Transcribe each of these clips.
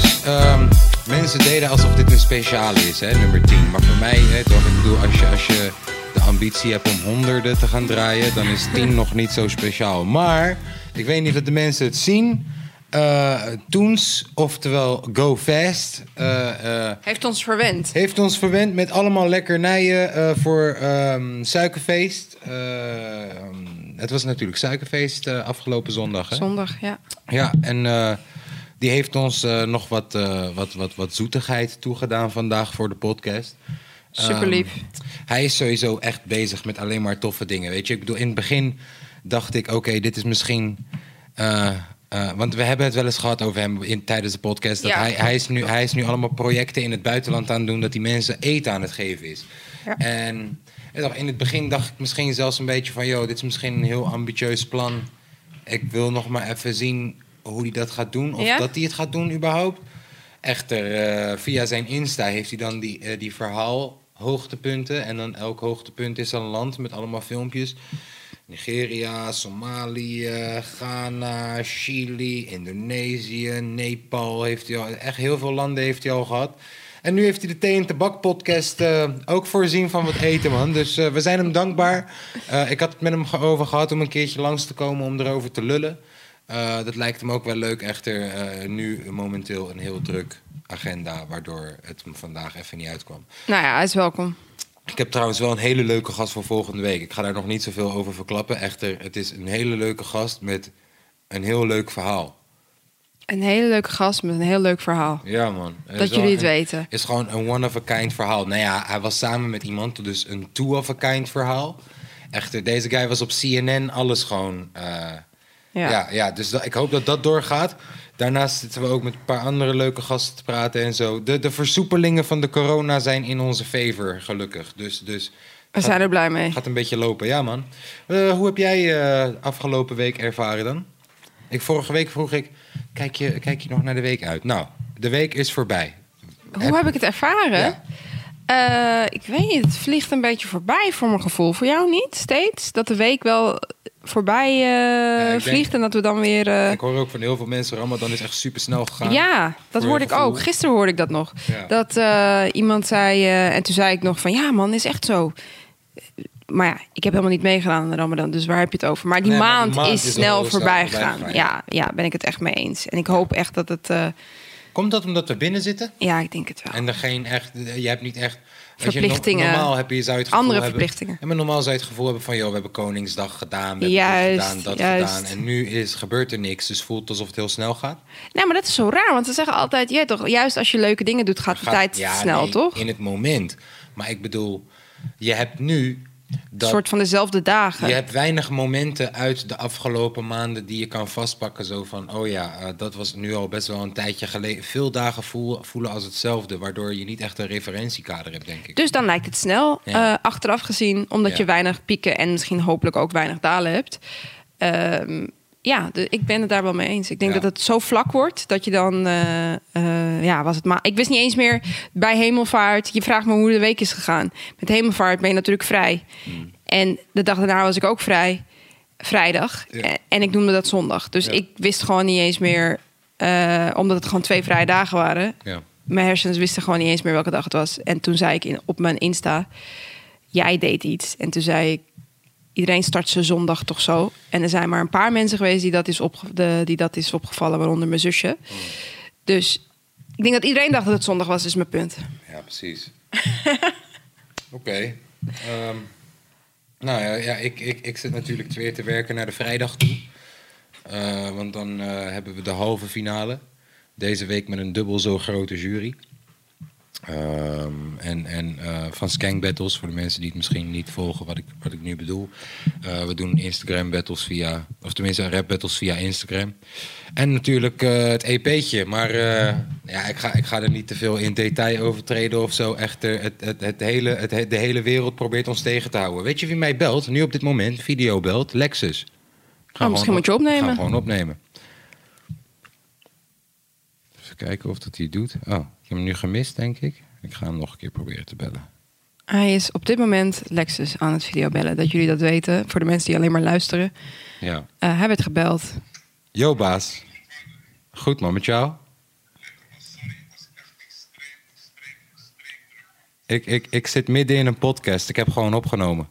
trouwens, ehm, mensen deden alsof dit een speciale is, hè, nummer 10. Maar voor mij, hè, toch, ik bedoel, als je, als je de ambitie hebt om honderden te gaan draaien, dan is 10 nog niet zo speciaal. Maar ik weet niet of de mensen het zien. Eh Toens, oftewel Go Fast, eh, eh, Heeft ons verwend. heeft ons verwend met allemaal lekkernijen voor ehm, suikerfeest. Eh, ehm, het was natuurlijk suikerfeest afgelopen zondag. Hè? Zondag, ja. Ja, en die heeft ons eh, nog wat, eh, wat, wat, wat zoetigheid toegedaan vandaag voor de podcast. Super lief. Ehm, hij is sowieso echt bezig met alleen maar toffe dingen. Weet je, ik bedoel, in het begin dacht ik: oké, dit is misschien. eh, want we hebben het wel eens gehad over hem in, tijdens de podcast. Dat Ja, hij, hij, is nu, hij is nu allemaal projecten in het buitenland aan het doen. Dat hij mensen eten aan het geven is. Ja. En in het begin dacht ik misschien zelfs een beetje van: joh, dit is misschien een heel ambitieus plan. Ik wil nog maar even zien hoe hij dat gaat doen. Of Ja? dat hij het gaat doen überhaupt. Echter, eh, via zijn Insta heeft hij dan die, eh, die verhaal hoogtepunten. En dan elk hoogtepunt is een land met allemaal filmpjes. Nigeria, Somalië, Ghana, Chili, Indonesië, Nepal. Heeft hij al, echt heel veel landen heeft hij al gehad. En nu heeft hij de Thee en Tabak podcast eh, ook voorzien van wat eten, man. Dus we zijn hem dankbaar. Ik had het met hem over gehad om een keertje langs te komen om erover te lullen. Eh, dat lijkt hem ook wel leuk. Echter, eh, nu momenteel een heel druk agenda, waardoor het hem vandaag even niet uitkwam. Nou ja, hij is welkom. Ik heb trouwens wel een hele leuke gast voor volgende week. Ik ga daar nog niet zoveel over verklappen. Echter, het is een hele leuke gast met een heel leuk verhaal. Een hele leuke gast met een heel leuk verhaal. Ja, man. Dat jullie het een- weten. is gewoon een one-of-a-kind verhaal. Nou ja, hij was samen met iemand, dus een two-of-a-kind verhaal. Echter, deze guy was op CNN, alles gewoon... eh, Ja. ja. Ja, dus dat- ik hoop dat dat doorgaat. Daarnaast zitten we ook met een paar andere leuke gasten te praten en zo. De, de versoepelingen van de corona zijn in onze favor, gelukkig. Dus, dus We zijn er blij mee. gaat een beetje lopen. Ja, man. Eh, hoe heb jij eh, afgelopen week ervaren dan? Ik, vorige week vroeg ik, kijk je, kijk je nog naar de week uit? Nou, de week is voorbij. Hoe heb ik het ervaren? Ja. Eh, ik weet niet, het vliegt een beetje voorbij voor mijn gevoel. Voor jou niet steeds? Dat de week wel voorbij eh, denk- vliegt en dat we dan weer... eh, Ik hoor ook van heel veel mensen, Ramadan is echt super snel gegaan. Ja, dat hoorde ik ook. Gisteren hoorde ik dat nog. Ja. Dat eh, iemand zei, en toen zei ik nog van... Ja man, is echt zo. Maar ja, ik heb helemaal niet meegedaan aan de Ramadan, dus waar heb je het over? Maar die, Nee, maar maand, die maand is is snel voorbij gegaan. Ja, ja, ben ik het echt mee eens. En ik hoop echt dat het... Komt dat omdat we binnen zitten? ja, ik denk het wel. En er geen echt, je hebt niet echt... je, Verplichtingen. normaal heb je, zou je het gevoel Andere hebben- verplichtingen. Ja, maar normaal zou je het gevoel hebben van... joh, we hebben Koningsdag gedaan, we hebben dit gedaan, dat juist. gedaan. En nu is, gebeurt er niks, dus voelt het alsof het heel snel gaat. Nee, maar dat is zo raar, want ze zeggen altijd... Ja, toch, juist als je leuke dingen doet, gaat de Gaat- tijd ja, snel, nee, toch? In het moment. Maar ik bedoel, je hebt nu... Een soort van dezelfde dagen. Je hebt weinig momenten uit de afgelopen maanden die je kan vastpakken. Zo van, oh ja, eh, dat was nu al best wel een tijdje geleden. Veel dagen voel- voelen als hetzelfde, waardoor je niet echt een referentiekader hebt, denk ik. Dus dan lijkt het snel, Ja. eh, achteraf gezien, omdat Ja. je weinig pieken en misschien hopelijk ook weinig dalen hebt. Ehm, ja, de, ik ben het daar wel mee eens. Ik denk Ja. dat het zo vlak wordt dat je dan, eh, eh, ja, was het maar. Ik wist niet eens meer bij hemelvaart. Je vraagt me hoe de week is gegaan. Met hemelvaart ben je natuurlijk vrij. Hmm. En de dag daarna was ik ook vrij, vrijdag. Ja. En, ik noemde dat zondag. Dus Ja. ik wist gewoon niet eens meer, eh, omdat het gewoon twee vrije dagen waren Ja. mijn hersens wisten gewoon niet eens meer welke dag het was. En toen zei ik in, op mijn Insta, jij deed iets. En toen zei ik, iedereen start zijn zondag toch zo. En er zijn maar een paar mensen geweest die dat is, opge de, die dat is opgevallen, waaronder mijn zusje. Dus ik denk dat iedereen dacht dat het zondag was, is mijn punt. Ja, precies. Oké. Ehm, nou ja, ik, ik, ik zit natuurlijk weer te werken naar de vrijdag toe. Eh, want dan eh, hebben we de halve finale. Deze week met een dubbel zo grote jury. Ehm, en en eh, van Skank Battles, voor de mensen die het misschien niet volgen wat ik, wat ik nu bedoel. Eh, we doen Instagram battles via, of tenminste rap battles via Instagram. En natuurlijk eh, het EP'tje. Maar ja, ik, ga, ik ga er niet te veel in detail over treden of zo. Echter, het, het, het hele, het, he- de hele wereld probeert ons tegen te houden. Weet je wie mij belt? Nu op dit moment, video belt. Lexus. Ga Oh, misschien moet je opnemen. Ga gewoon opnemen. Even kijken of dat hij doet. Oh, ik heb hem nu gemist, denk ik. Ik ga hem nog een keer proberen te bellen. Hij is op dit moment Lexus aan het video bellen Dat jullie dat weten, voor de mensen die alleen maar luisteren. Ja. Eh, hij werd gebeld. Yo, baas. Goed, man, met jou? Ik, ik, ik zit midden in een podcast. Ik heb gewoon opgenomen.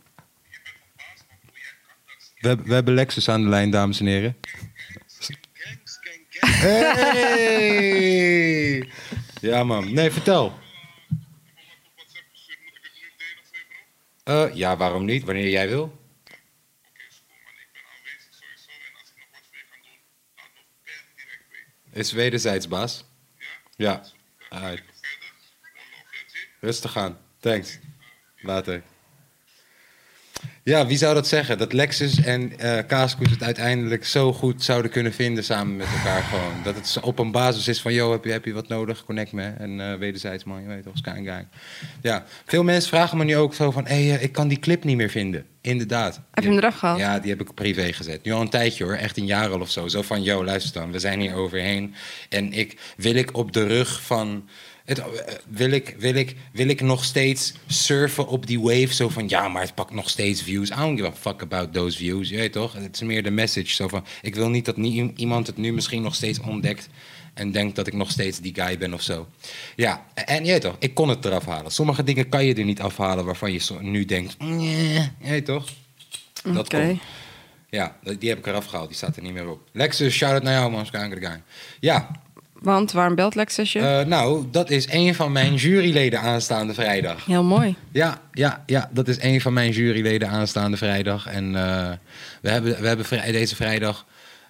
We, we hebben Lexus aan de lijn, dames en heren. Hey! Ja, man. Nee, vertel. Eh, ja, waarom niet? Wanneer jij wil. Is wederzijds, baas. Ja. Alright. Rustig aan. Thanks. Later. Ja, wie zou dat zeggen? Dat Lexus en Kaaskoes het uiteindelijk zo goed zouden kunnen vinden samen met elkaar gewoon. Dat het op een basis is van, yo, heb je, heb je wat nodig? Connect me. En eh, wederzijds, man, je weet toch, Sky Gang. Ja, veel mensen vragen me nu ook zo van, hé, hey, eh, ik kan die clip niet meer vinden. Inderdaad. Heb je hem eraf gehaald? Ja, die heb ik privé gezet. Nu al een tijdje hoor, echt een jaar al of zo. Zo van, yo, luister dan, we zijn hier overheen. En ik, wil ik op de rug van... Het, eh, wil, ik, wil, ik, wil ik nog steeds surfen op die wave? Zo van, ja, maar het pakt nog steeds views. I don't give a fuck about those views, je weet toch? Het is meer de message. Zo van, ik wil niet dat nie- iemand het nu misschien nog steeds ontdekt... en denkt dat ik nog steeds die guy ben of zo. Ja, en je weet toch, ik kon het eraf halen. Sommige dingen kan je er niet afhalen... waarvan je zo- nu denkt, nee, je weet toch? Dat komt. Ja, die heb ik eraf gehaald. Die staat er niet meer op. Lexus, shout-out naar jou, man. Ja, Want waarom belt Lexus je? eh, nou, dat is een van mijn juryleden aanstaande vrijdag. Heel mooi. Ja, ja, ja, dat is een van mijn juryleden aanstaande vrijdag. En eh, we hebben, we hebben vrij- deze vrijdag...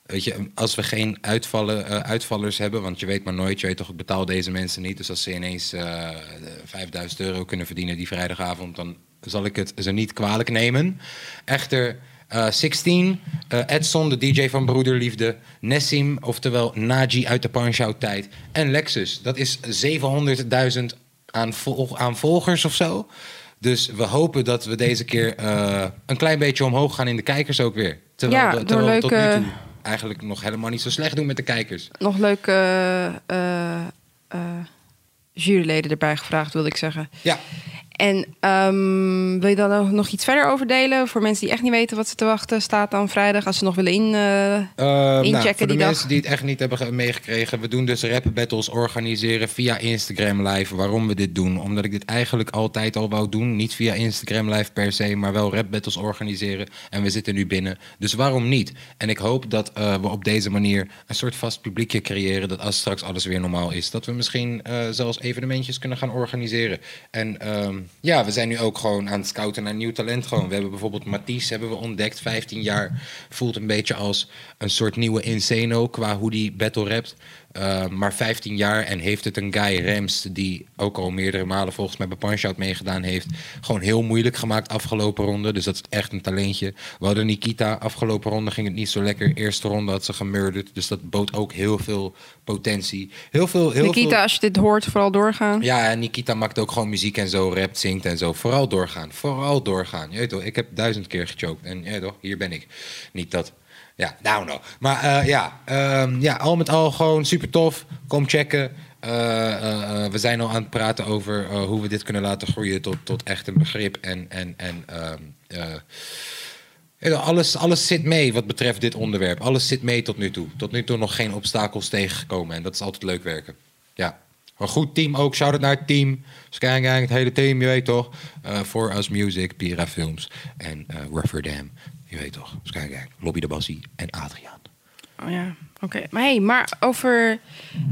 Weet je, als we geen uitvallen, eh, uitvallers hebben, want je weet maar nooit, je weet toch, ik betaal deze mensen niet. Dus als ze ineens eh 5000 euro kunnen verdienen die vrijdagavond, dan zal ik het ze niet kwalijk nemen. Echter, eh 16, eh, Edson, de DJ van Broederliefde, Nessim, oftewel Naji uit de Punch-Out tijd, en Lexus. Dat is 700.000 aan, vol- aan volgers of zo. Dus we hopen dat we deze keer eh, een klein beetje omhoog gaan in de kijkers ook weer. Terwijl, Ja, we- door terwijl we tot nu leuke- toe eigenlijk nog helemaal niet zo slecht doen met de kijkers. Nog leuke eh, eh, juryleden erbij gevraagd, wilde ik zeggen. Ja, En ehm, wil je dan nog iets verder over delen? Voor mensen die echt niet weten wat ze te wachten staat dan vrijdag. Als ze nog willen in... eh, Eh, nou, Inchecken voor de die dag. mensen die het echt niet hebben ge- meegekregen. We doen dus rap battles organiseren via Instagram live. Waarom we dit doen? Omdat ik dit eigenlijk altijd al wou doen. Niet via Instagram live per se, maar wel rap battles organiseren. En we zitten nu binnen. Dus waarom niet? En ik hoop dat eh, we op deze manier een soort vast publiekje creëren. Dat als straks alles weer normaal is, dat we misschien eh, zelfs evenementjes kunnen gaan organiseren. En ja, we zijn nu ook gewoon aan het scouten naar nieuw talent. Gewoon. We hebben bijvoorbeeld Mathies hebben we ontdekt, 15 jaar. Voelt een beetje als een soort nieuwe Insano qua hoe die battle rapt. Uh, maar 15 jaar en heeft het een guy, Rems, die ook al meerdere malen volgens mij bij Punch-Out meegedaan heeft. Gewoon heel moeilijk gemaakt afgelopen ronde. Dus dat is echt een talentje. We hadden Nikita, afgelopen ronde ging het niet zo lekker. Eerste ronde had ze gemurderd. Dus dat bood ook heel veel potentie. Heel veel, heel Nikita, veel... als je dit hoort, vooral doorgaan. Ja, en Nikita maakt ook gewoon muziek en zo, rapt, zingt en zo. Vooral doorgaan, vooral doorgaan. Je weet toch, ik heb duizend keer gechoked en je weet toch, hier ben ik. Niet dat, ja, nou nou. Maar eh, ja, ehm, ja, al met al gewoon super tof. Kom checken. Eh, eh, we zijn al aan het praten over hoe we dit kunnen laten groeien tot, tot echt een begrip. En, en, en ehm, eh, alles, alles zit mee wat betreft dit onderwerp. Alles zit mee tot nu toe. Tot nu toe nog geen obstakels tegengekomen. En dat is altijd leuk werken. Ja. Een goed team ook. Shout-out naar het team. Skygang, het hele team, je weet toch. For Us Music, Pira Films en eh Rotterdam. Je weet toch. Lobby de Bassie en Adriaan. Oh ja, oké. Maar hey, maar over...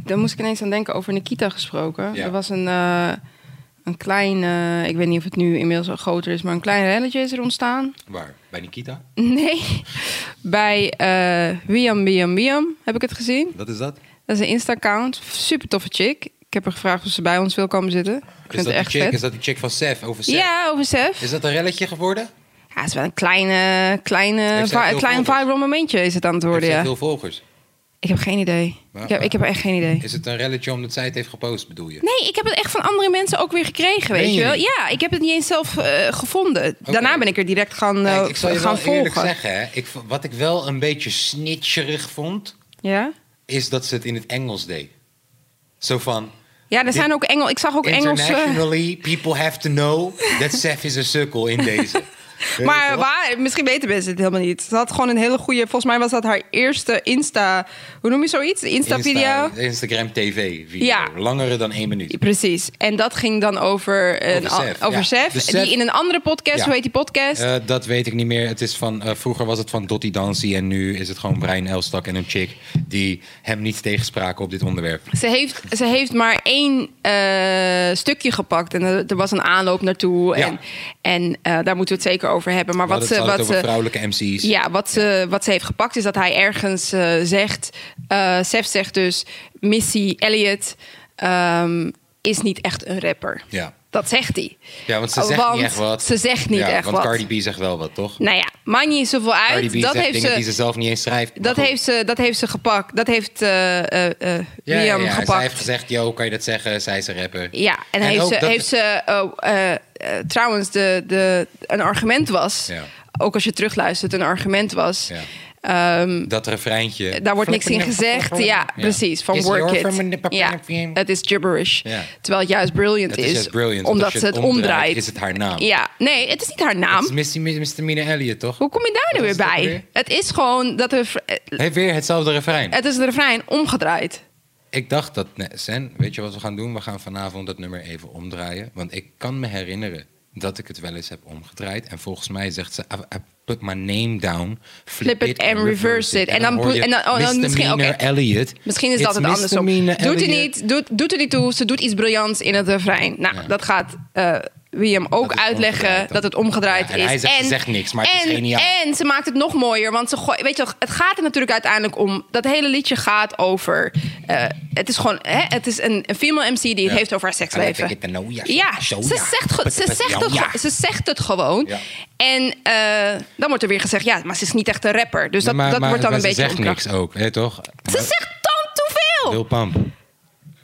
Dan moest ik ineens aan denken over Nikita gesproken. Ja. Er was een, eh, een klein... eh, ik weet niet of het nu inmiddels al groter is... maar een klein relletje is er ontstaan. Waar? Bij Nikita? Nee. Bij eh Wiam Wiam Wiam heb ik het gezien. Wat is dat? Dat is een Insta-account. Super toffe chick. Ik heb haar gevraagd of ze bij ons wil komen zitten. Ik Is vind dat, het echt chick, vet. is dat die chick van Sef? Over Sef? Ja, over Sef. Is dat een relletje geworden? Ja, het is wel een kleine, kleine, klein volgers? viral momentje is het aan het worden, Heeft ja. veel volgers? Ik heb geen idee. Ik heb, ik heb echt geen idee. Is het een relletje omdat zij het heeft gepost, bedoel je? Nee, ik heb het echt van andere mensen ook weer gekregen, weet je wel. Ja, ik heb het niet eens zelf eh, gevonden. Daarna ben ik er direct gaan, Kijk, ik zal je gaan wel volgen. zeggen, hè, ik, wat ik wel een beetje snitcherig vond, Ja? is dat ze het in het Engels deed. Zo van, Ja, er zijn ook Engels. Ik zag ook Engels. eh, internationally, people have to know that Sef is een sukkel in deze. Maar waar, misschien weten mensen het helemaal niet. Ze had gewoon een hele goede... Volgens mij was dat haar eerste Insta... Hoe noem je zoiets? Insta-video? Insta- Instagram TV-video. Ja. Langere dan één minuut. Precies. En dat ging dan over, een, Over Sef, over ja. Sef. Dus Sef- Die in een andere podcast, Ja. hoe heet die podcast? Eh, dat weet ik niet meer. Het is van, eh, vroeger was het van Dottie Dancy en nu is het gewoon Brian Elstak en een chick die hem niet tegenspraken op dit onderwerp. Ze heeft, ze heeft maar één eh, stukje gepakt. En er, er was een aanloop naartoe. En, en eh, daar moeten we het zeker over hebben. Maar wat ze, wat over ze, vrouwelijke MC's. ja, wat, ze, wat ze heeft gepakt is dat hij ergens eh, zegt... eh Sef zegt dus... Missy Elliott ehm, is niet echt een rapper. Ja. Dat zegt hij. Ja, want ze zegt Want niet echt wat. ze zegt niet ja, echt want wat. Cardi B zegt wel wat, toch? Nou ja, maakt niet zoveel uit. Cardi B dat heeft dingen ze, die ze zelf niet eens schrijft. Dat goed. heeft, ze, dat heeft ze gepakt. Dat heeft eh eh, ja, Liam ja. Gepakt. Zij heeft gezegd, yo, kan je dat zeggen? Zij is een rapper. Ja, en, En heeft, ze, dat- heeft ze oh, eh, trouwens de, de, een argument was, Ja. ook als je terugluistert, een argument was. Ja. ehm, Dat refreintje. daar wordt niks in gezegd. Ja, precies. Van Is work it. Ja, het is gibberish. Ja. Terwijl het juist brilliant Het is brilliant, omdat ze het het omdraait, omdraait. is het haar naam. Ja, nee, het is niet haar naam. Het is Misty- Misdemeanor Elliot, toch? Hoe kom je daar nu weer het bij? weer? Het is gewoon dat er, Heeft weer hetzelfde refrein. het is de refrein omgedraaid. Ik dacht dat, nee, Sen, weet je wat we gaan doen? We gaan vanavond dat nummer even omdraaien. Want ik kan me herinneren dat ik het wel eens heb omgedraaid. En volgens mij zegt ze, I, I put my name down, flip, Flip it and reverse it. En dan hoor je en dan- oh, dan misschien-. Elliot. Misschien is dat het andersom. Doet er, Elliot. niet, doet, doet er niet toe. Ze doet iets briljants in het refrein. Nou, Ja. dat gaat eh William ook uitleggen dat het omgedraaid Ja, en is. hij zegt, ze zegt niks, maar het is en, geniaal. En ze maakt het nog mooier, want ze gooi, weet je het gaat er natuurlijk uiteindelijk om. Dat hele liedje gaat over. eh, het is gewoon, hè, het is een, een female MC die het Ja. heeft over haar seksleven. know ya. Ja, Zo, ze, ja. Zegt, ze, zegt het, ze zegt het gewoon. En eh, dan wordt er weer gezegd, ja, maar ze is niet echt een rapper. Dus dat, maar, dat maar- wordt dan maar een beetje Ze zegt omkracht. niks ook, hè, toch? Ze zegt dan te veel. Lil Pump.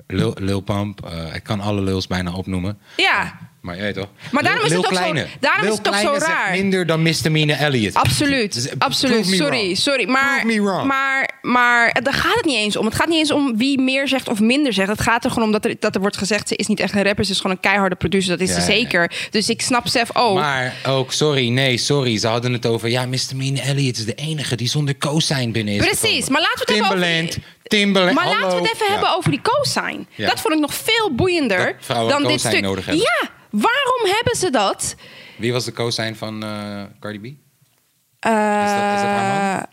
Lil, Lil Pump. eh, ik kan alle Lils bijna opnoemen. Ja, Maar jij toch? Maar daarom is Lil het zo- Kleine. daarom Lil is het toch zo zegt raar. minder dan Misdemeanor Elliot. absoluut. Dus, eh, absoluut. prove me Sorry, wrong. sorry. Maar, Prove me wrong. maar, maar daar gaat het niet eens om. Het gaat niet eens om wie meer zegt of minder zegt. Het gaat er gewoon om dat er, dat er wordt gezegd... ze is niet echt een rapper, ze is gewoon een keiharde producer. Dat is Ja, ze ja, ja. zeker. Dus ik snap Sef ook. Maar ook, sorry, nee, sorry. Ze hadden het over, ja, Misdemeanor Elliot is de enige die zonder co-sign binnen is Precies, gekomen. maar laten we het even over- Timbaland, Timbaland, maar hallo. laten we het even Ja. hebben over die co-sign. Ja. Dat vond ik nog veel boeiender Dat vrouwen dan dit co-sign stuk. nodig hebben. Ja, waarom hebben ze dat? Wie was de co-sign van eh, Cardi B? Eh, Is dat- is dat haar man?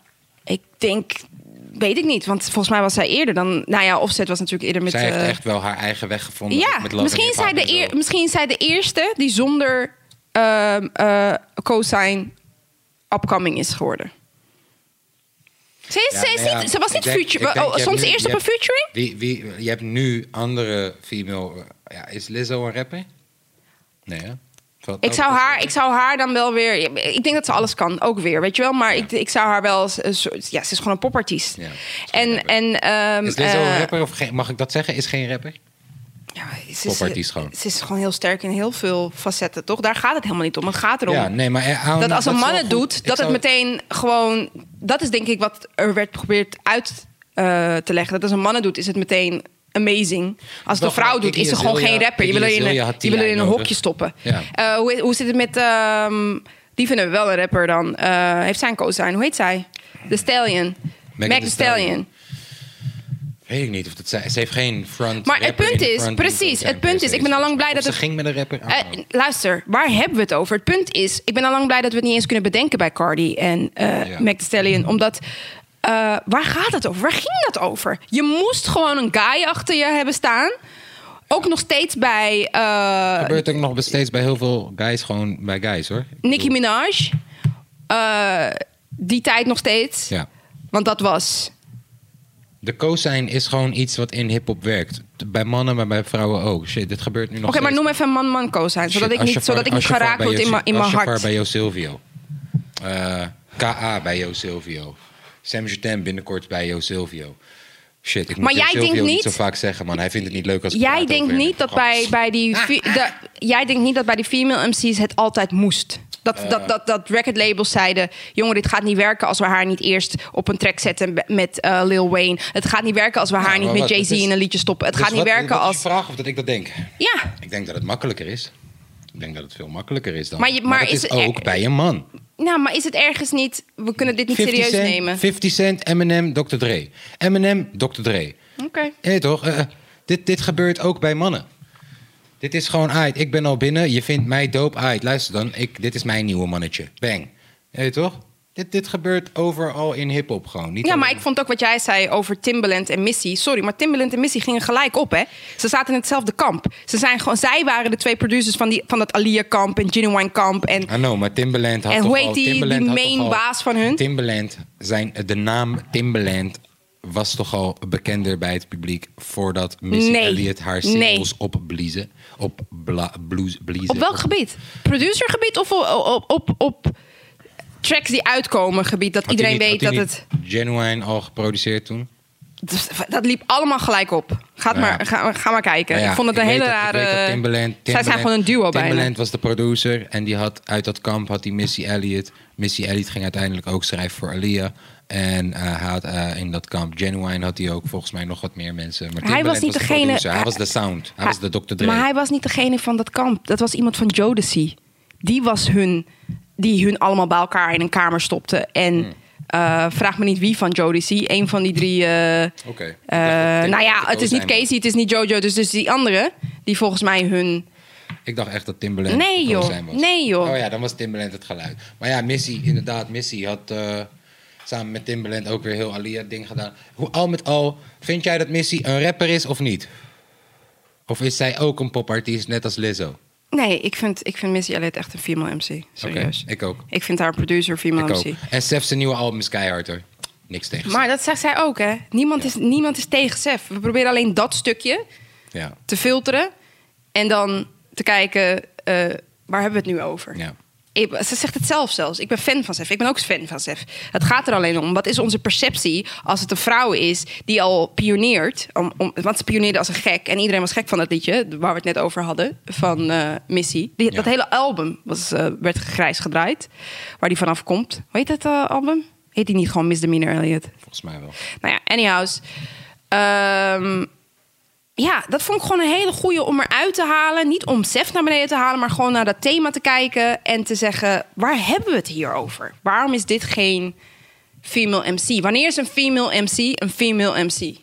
Ik denk, weet ik niet. Want volgens mij was zij eerder dan... Nou ja, Offset was natuurlijk eerder met... Zij heeft eh, echt wel haar eigen weg gevonden. Ja, met misschien Hop de eer, misschien is zij de eerste die zonder ehm eh co-sign upcoming is geworden. Ze, is, Ja, ze, is maar ja, niet, ze was niet denk- denk, Oh, nu- eerst op een featuring? Wie, wie, je hebt nu andere female... eh, Ja, is Lizzo een rapper? Nee, hè? Ik ook zou, haar, ik zou haar dan wel weer. Ik denk dat ze alles kan, ook weer, weet je wel. Maar ik, ik zou haar wel. eens een soort- Ja, ze is gewoon een popartiest. Ja, en rapper. en ehm, Is Lizzo eh, een rapper of geen, mag ik dat zeggen? Is geen rapper? Ja, ze is, gewoon. Ze is gewoon heel sterk in heel veel facetten, toch? Daar gaat het helemaal niet om. Het gaat erom Ja, nee, maar eh, aan- dat als een man het doet, dat het meteen gewoon... Dat is denk ik wat er werd geprobeerd uit eh, te leggen. Dat als een man het doet, is het meteen amazing. Als het een vrouw doet, is ze gewoon geen rapper. Je wil er in een, je wil in een hokje stoppen. Eh, hoe, hoe zit het met... ehm, die vinden we wel een rapper dan. Eh, heeft zij een co-sign? Hoe heet zij? The Stallion. Meg Thee Stallion. Weet ik niet of dat zij... Ze heeft geen front Maar het punt is, precies, het punt is, ik ben al lang blij dat ze het- ging met een rapper. Eh, luister, waar hebben we het over? Het punt is, ik ben al lang blij dat we het niet eens kunnen bedenken bij Cardi en. Meg Thee Stallion. Omdat, waar gaat het over? Waar ging dat over? Je moest gewoon een guy achter je hebben staan. Ook nog steeds bij eh, gebeurt ook nog steeds bij heel veel guys gewoon bij guys, hoor. Nicki Minaj. Eh, die tijd nog steeds. Ja. Want dat was... De co-sign is gewoon iets wat in hip-hop werkt. Bij mannen, maar bij vrouwen ook. Shit, dit gebeurt nu nog Oké, maar noem even een man-man co zijn. Zodat Shit, ik niet, zodat ik niet geraakt word in mijn mijn Ashafar hart. bij Jo Silvio. Eh, KA bij Jo Silvio. Sam Jutem binnenkort bij Jo Silvio. Shit, ik moet Maar jij Silvio denkt niet niet- zo vaak zeggen, man. Hij vindt het niet leuk als ik Jij denkt niet dat bij, bij die fi- de, jij denkt niet dat bij die female MC's het altijd moest. Dat, Eh. dat, dat, dat record labels zeiden: jongen, dit gaat niet werken als we haar niet eerst op een track zetten met eh, Lil Wayne. Het gaat niet werken als we haar niet met Jay-Z in een liedje stoppen. Het Dus gaat niet wat- werken wat als. vraag of dat ik dat denk? Ja, Ik denk dat het makkelijker is. Ik denk dat het veel makkelijker is dan. Maar je- maar is is, het er- ook bij een man. Nou, maar is het ergens niet... We kunnen dit niet 50 serieus Cent, nemen. 50 Cent, Eminem, Dr. Dre. Eminem, Dr. Dre. Oké. Nee toch? Eh, dit, dit gebeurt ook bij mannen. Dit is gewoon, uit. ik ben al binnen, je vindt mij dope, uit. Luister dan, ik, dit is mijn nieuwe mannetje. Bang. Nee toch? Dit, dit gebeurt overal in hip-hop gewoon. Niet Ja, maar ik vond ook wat jij zei over Timbaland en Missy. Sorry, maar Timbaland en Missy gingen gelijk op, hè? Ze zaten in hetzelfde kamp. Ze zijn gewoon, zij waren de twee producers van, die, van dat Alia-kamp en Genuine kamp. En I know, maar Timbaland had En toch hoe heet al, die- die Timbaland had main toch al- baas van hun? Timbaland, zijn, de naam Timbaland was toch al bekender bij het publiek voordat Missy Nee. Elliott haar Nee. singles opbliezen. Op bla, blues, bliezen. op welk gebied? Producergebied of op, op, op, op tracks die uitkomen gebied? Dat Had iedereen niet- weet dat het... Genuine al geproduceerd toen? Dus dat liep allemaal gelijk op. Gaat Ja. maar, ga, ga maar kijken. Nou ja, ik vond het een hele dat- rare... Timbaland, Zij zijn gewoon een duo bijna. Timbaland was de producer en die had uit dat kamp had hij Missy Elliott. Missy Elliott ging uiteindelijk ook schrijven voor Alia. En hij had eh, in dat kamp Genuine had hij ook volgens mij nog wat meer mensen. Maar Hij was niet de degene-. Hij hij- was de sound. Hij was de Dr. Dre. Maar hij was niet degene van dat kamp. Dat was iemand van Jodeci. Die was hun... Die hun allemaal bij elkaar in een kamer stopte. En Hmm. eh, vraag me niet wie van Jodeci. Een van die drie... Tim- nou ja, het is niet. Casey, het is niet Jojo. Dus, dus die andere, die volgens mij hun... Ik dacht echt dat Timbaland Nee, joh. co-sign was. Nee, joh. Oh ja, dan was Timbaland het geluid. Maar ja, Missy, inderdaad, Missy had samen met Timbaland ook weer heel Alia-ding gedaan. Hoe, al met al, vind jij dat Missy een rapper is of niet? Of is zij ook een popartiest, net als Lizzo? Nee, ik vind, ik vind Missy Elliott echt een female MC. Serieus. Oké, ik ook. Ik vind haar producer female Ik ook. MC. En Sef zijn nieuwe album is keihard hoor. Niks tegen. Maar dat zegt zij ook, hè? Niemand, is, niemand is tegen Sef. We proberen alleen dat stukje Ja, te filteren. En dan te kijken, eh, waar hebben we het nu over? ja. Ze zegt het zelf zelfs. Ik ben fan van Sef. Ik ben ook fan van Sef. Het gaat er alleen om. Wat is onze perceptie als het een vrouw is die al pioneert? Om, om, want ze pioneerde als een gek. En iedereen was gek van dat liedje waar we het net over hadden. Van eh, Missy. Die, Ja. Dat hele album was, eh, werd grijs gedraaid. Waar die vanaf komt. Hoe heet dat eh, album? Heet die niet gewoon Misdemeanor Elliot? Volgens mij wel. Nou ja, anyhows. Ehm, ja, dat vond ik gewoon een hele goeie om eruit te halen. Niet om Sef naar beneden te halen, maar gewoon naar dat thema te kijken. En te zeggen, waar hebben we het hier over? Waarom is dit geen female MC? Wanneer is een female MC een female MC?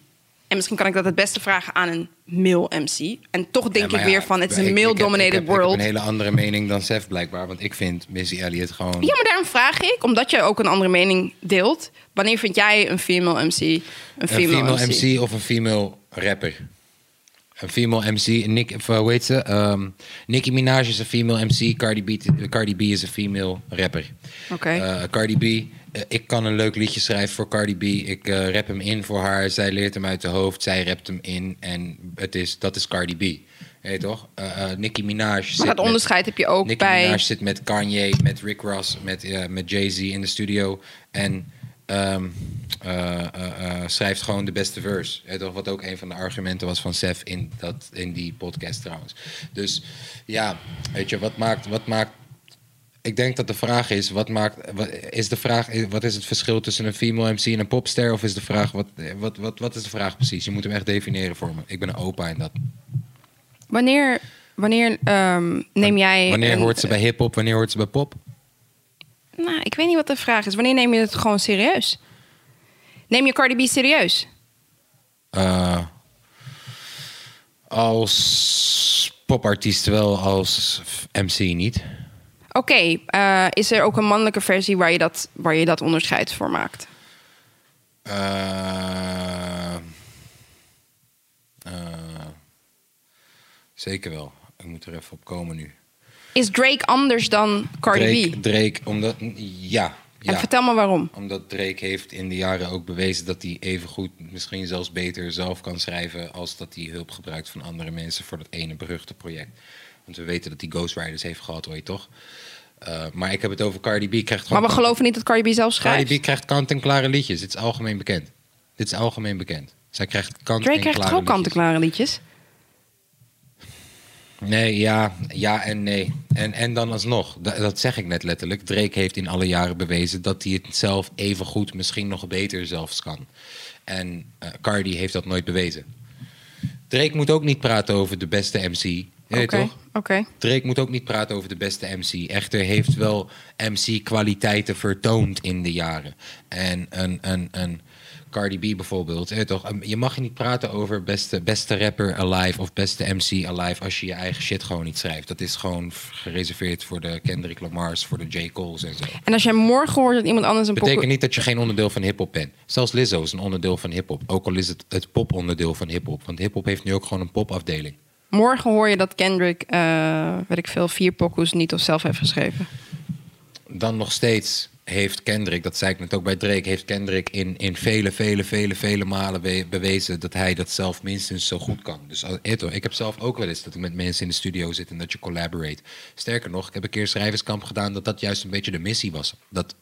En misschien kan ik dat het beste vragen aan een male MC. En toch denk Ja, ik ja, weer van, het is een male-dominated heb- Ik world. heb een hele andere mening dan Sef blijkbaar. Want ik vind Missy Elliott gewoon... Ja, maar daarom vraag ik, omdat je ook een andere mening deelt. Wanneer vind jij een female MC een Een female, female MC? MC of een female rapper? Een female MC, Nick, of, uh, hoe heet ze? Ehm, Nicki Minaj is een female MC, Cardi B, Cardi B is een female rapper. Oké. Eh, Cardi B, eh, ik kan een leuk liedje schrijven voor Cardi B. Ik eh rap hem in voor haar, zij leert hem uit de hoofd, zij rapt hem in en het is, dat is Cardi B. Je toch? Eh, eh, Nicki Minaj zit Maar dat met- onderscheid heb je ook Nicki bij... Minaj zit met Kanye, met Rick Ross, met, eh, met Jay-Z in de studio. En ehm, eh, eh, eh, schrijft gewoon de beste verse. Je toch? Wat ook een van de argumenten was van Sef in, dat, in die podcast trouwens. Dus ja, weet je, wat maakt... Wat maakt ik denk dat de vraag is, wat maakt, wat, is de vraag, wat is het verschil tussen een female MC en een popster? Of is de vraag, wat, wat, wat, wat is de vraag precies? Je moet hem echt definiëren voor me. Ik ben een opa in dat. Wanneer, wanneer ehm, neem jij... Wanneer een- hoort ze bij hip-hop, wanneer hoort ze bij pop? Nou, ik weet niet wat de vraag is. Wanneer neem je het gewoon serieus? Neem je Cardi B serieus? Eh, als popartiest wel, als MC niet. Oké, eh, is er ook een mannelijke versie waar je dat, waar je dat onderscheid voor maakt? Eh, zeker wel. Ik moet er even op komen nu. Is Drake anders dan Cardi Drake, B? Drake, omdat... Ja, En ja. vertel me waarom. Omdat Drake heeft in de jaren ook bewezen dat hij even goed, misschien zelfs beter zelf kan schrijven. als dat hij hulp gebruikt van andere mensen voor dat ene beruchte project. Want we weten dat hij Ghostwriters heeft gehad ooit, toch? Eh, maar ik heb het over Cardi B. Krijgt Maar we geloven niet dat Cardi B zelf schrijft. Cardi B krijgt kant-en-klare liedjes. Dit is algemeen bekend. Dit is algemeen bekend. Zij krijgt kant-en-klare Drake krijgt ook liedjes. kant-en-klare liedjes? Nee, ja, ja en nee. En, en dan alsnog, dat, dat zeg ik net letterlijk. Drake heeft in alle jaren bewezen dat hij het zelf even goed, misschien nog beter zelfs kan. En eh, Cardi heeft dat nooit bewezen. Drake moet ook niet praten over de beste MC. Oké, toch? oké. Drake moet ook niet praten over de beste MC. Echter heeft wel MC-kwaliteiten vertoond in de jaren. En een, een, een Cardi B bijvoorbeeld. Je, toch? Um, je mag niet praten over beste, beste rapper alive of beste MC alive als je je eigen shit gewoon niet schrijft. Dat is gewoon gereserveerd voor de Kendrick Lamar's, voor de J. Cole's en zo. En als jij morgen hoort dat iemand anders een Betekent niet dat je geen onderdeel van hip-hop bent. Zelfs Lizzo is een onderdeel van hip-hop. Ook al is het het pop-onderdeel van hip-hop. Want hip-hop heeft nu ook gewoon een popafdeling. Morgen hoor je dat Kendrick, eh, weet ik veel, vier pokoes niet of zelf heeft geschreven. dan nog steeds heeft Kendrick, dat zei ik net ook bij Drake, heeft Kendrick in, in vele, vele, vele, vele malen be- bewezen dat hij dat zelf minstens zo goed kan. Dus Eto, ik heb zelf ook wel eens dat ik met mensen in de studio zit en dat je collaborate. Sterker nog, ik heb een keer schrijverskamp gedaan dat dat juist een beetje de missie was. Dat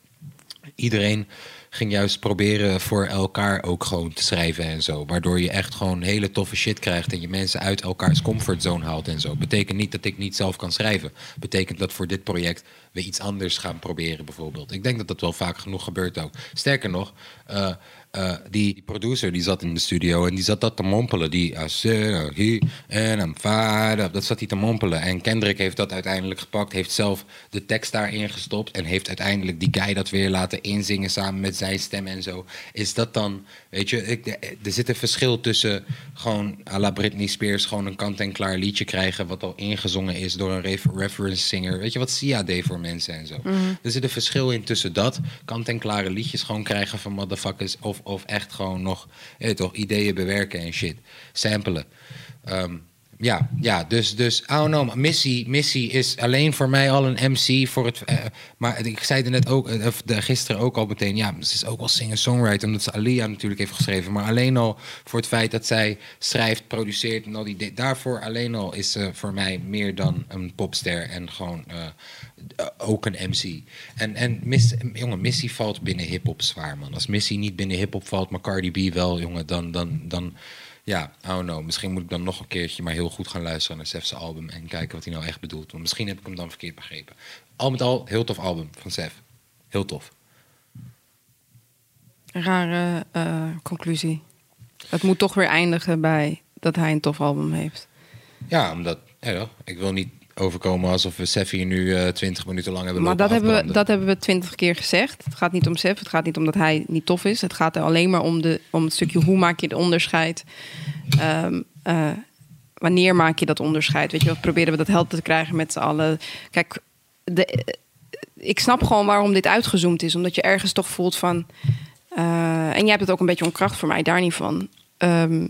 iedereen ging juist proberen voor elkaar ook gewoon te schrijven en zo. Waardoor je echt gewoon hele toffe shit krijgt en je mensen uit elkaars comfortzone haalt en zo. Betekent niet dat ik niet zelf kan schrijven. Betekent dat voor dit project we iets anders gaan proberen bijvoorbeeld. Ik denk dat dat wel vaak genoeg gebeurt ook. Sterker nog, eh, eh, die, die producer die zat in de studio en die zat dat te mompelen. Die he and I'm fired up. Dat zat hij te mompelen. En Kendrick heeft dat uiteindelijk gepakt. Heeft zelf de tekst daarin gestopt. En heeft uiteindelijk die guy dat weer laten inzingen samen met zijn stem en zo. Is dat dan, weet je, ik, er zit een verschil tussen gewoon à la Britney Spears gewoon een kant-en-klaar liedje krijgen. wat al ingezongen is door een ref- reference singer. Weet je wat Sia deed voor mensen en zo. Er zit een verschil in tussen dat, kant-en-klare liedjes gewoon krijgen van motherfuckers. Of, of echt gewoon nog, toch, ideeën bewerken en shit. Samplen. Ehm, ja, ja, dus, dus, know, maar Missy, is alleen voor mij al een MC voor het... eh, maar ik zei er net ook, de- gisteren ook al meteen, ja, ze is ook wel singer-songwriter, omdat ze Alia natuurlijk heeft geschreven. Maar alleen al voor het feit dat zij schrijft, produceert en al die. Daarvoor alleen al is ze voor mij meer dan een popster en gewoon eh, ook een MC. En, en Miss, jongen, Missy valt binnen hip-hop zwaar, man. Als Missy niet binnen hip-hop valt, maar Cardi B wel, jongen, dan... dan, dan ja, I don't know. Misschien moet ik dan nog een keertje maar heel goed gaan luisteren naar Sef's album en kijken wat hij nou echt bedoelt. Want misschien heb ik hem dan verkeerd begrepen. Al met al, heel tof album van Sef. Heel tof. Rare eh, conclusie. Het moet toch weer eindigen bij dat hij een tof album heeft. Ja, omdat, ik wil niet overkomen alsof we Sef hier nu eh, twintig minuten lang hebben Maar dat hebben, we, dat hebben we twintig keer gezegd. Het gaat niet om Sef, het gaat niet om dat hij niet tof is. Het gaat er alleen maar om, de, om het stukje hoe maak je het onderscheid. Eh, wanneer maak je dat onderscheid? Weet je, wat proberen we dat helder te krijgen met z'n allen. Kijk, de, eh, ik snap gewoon waarom dit uitgezoomd is. Omdat je ergens toch voelt van... en jij hebt het ook een beetje om kracht voor mij, daar niet van. Ehm,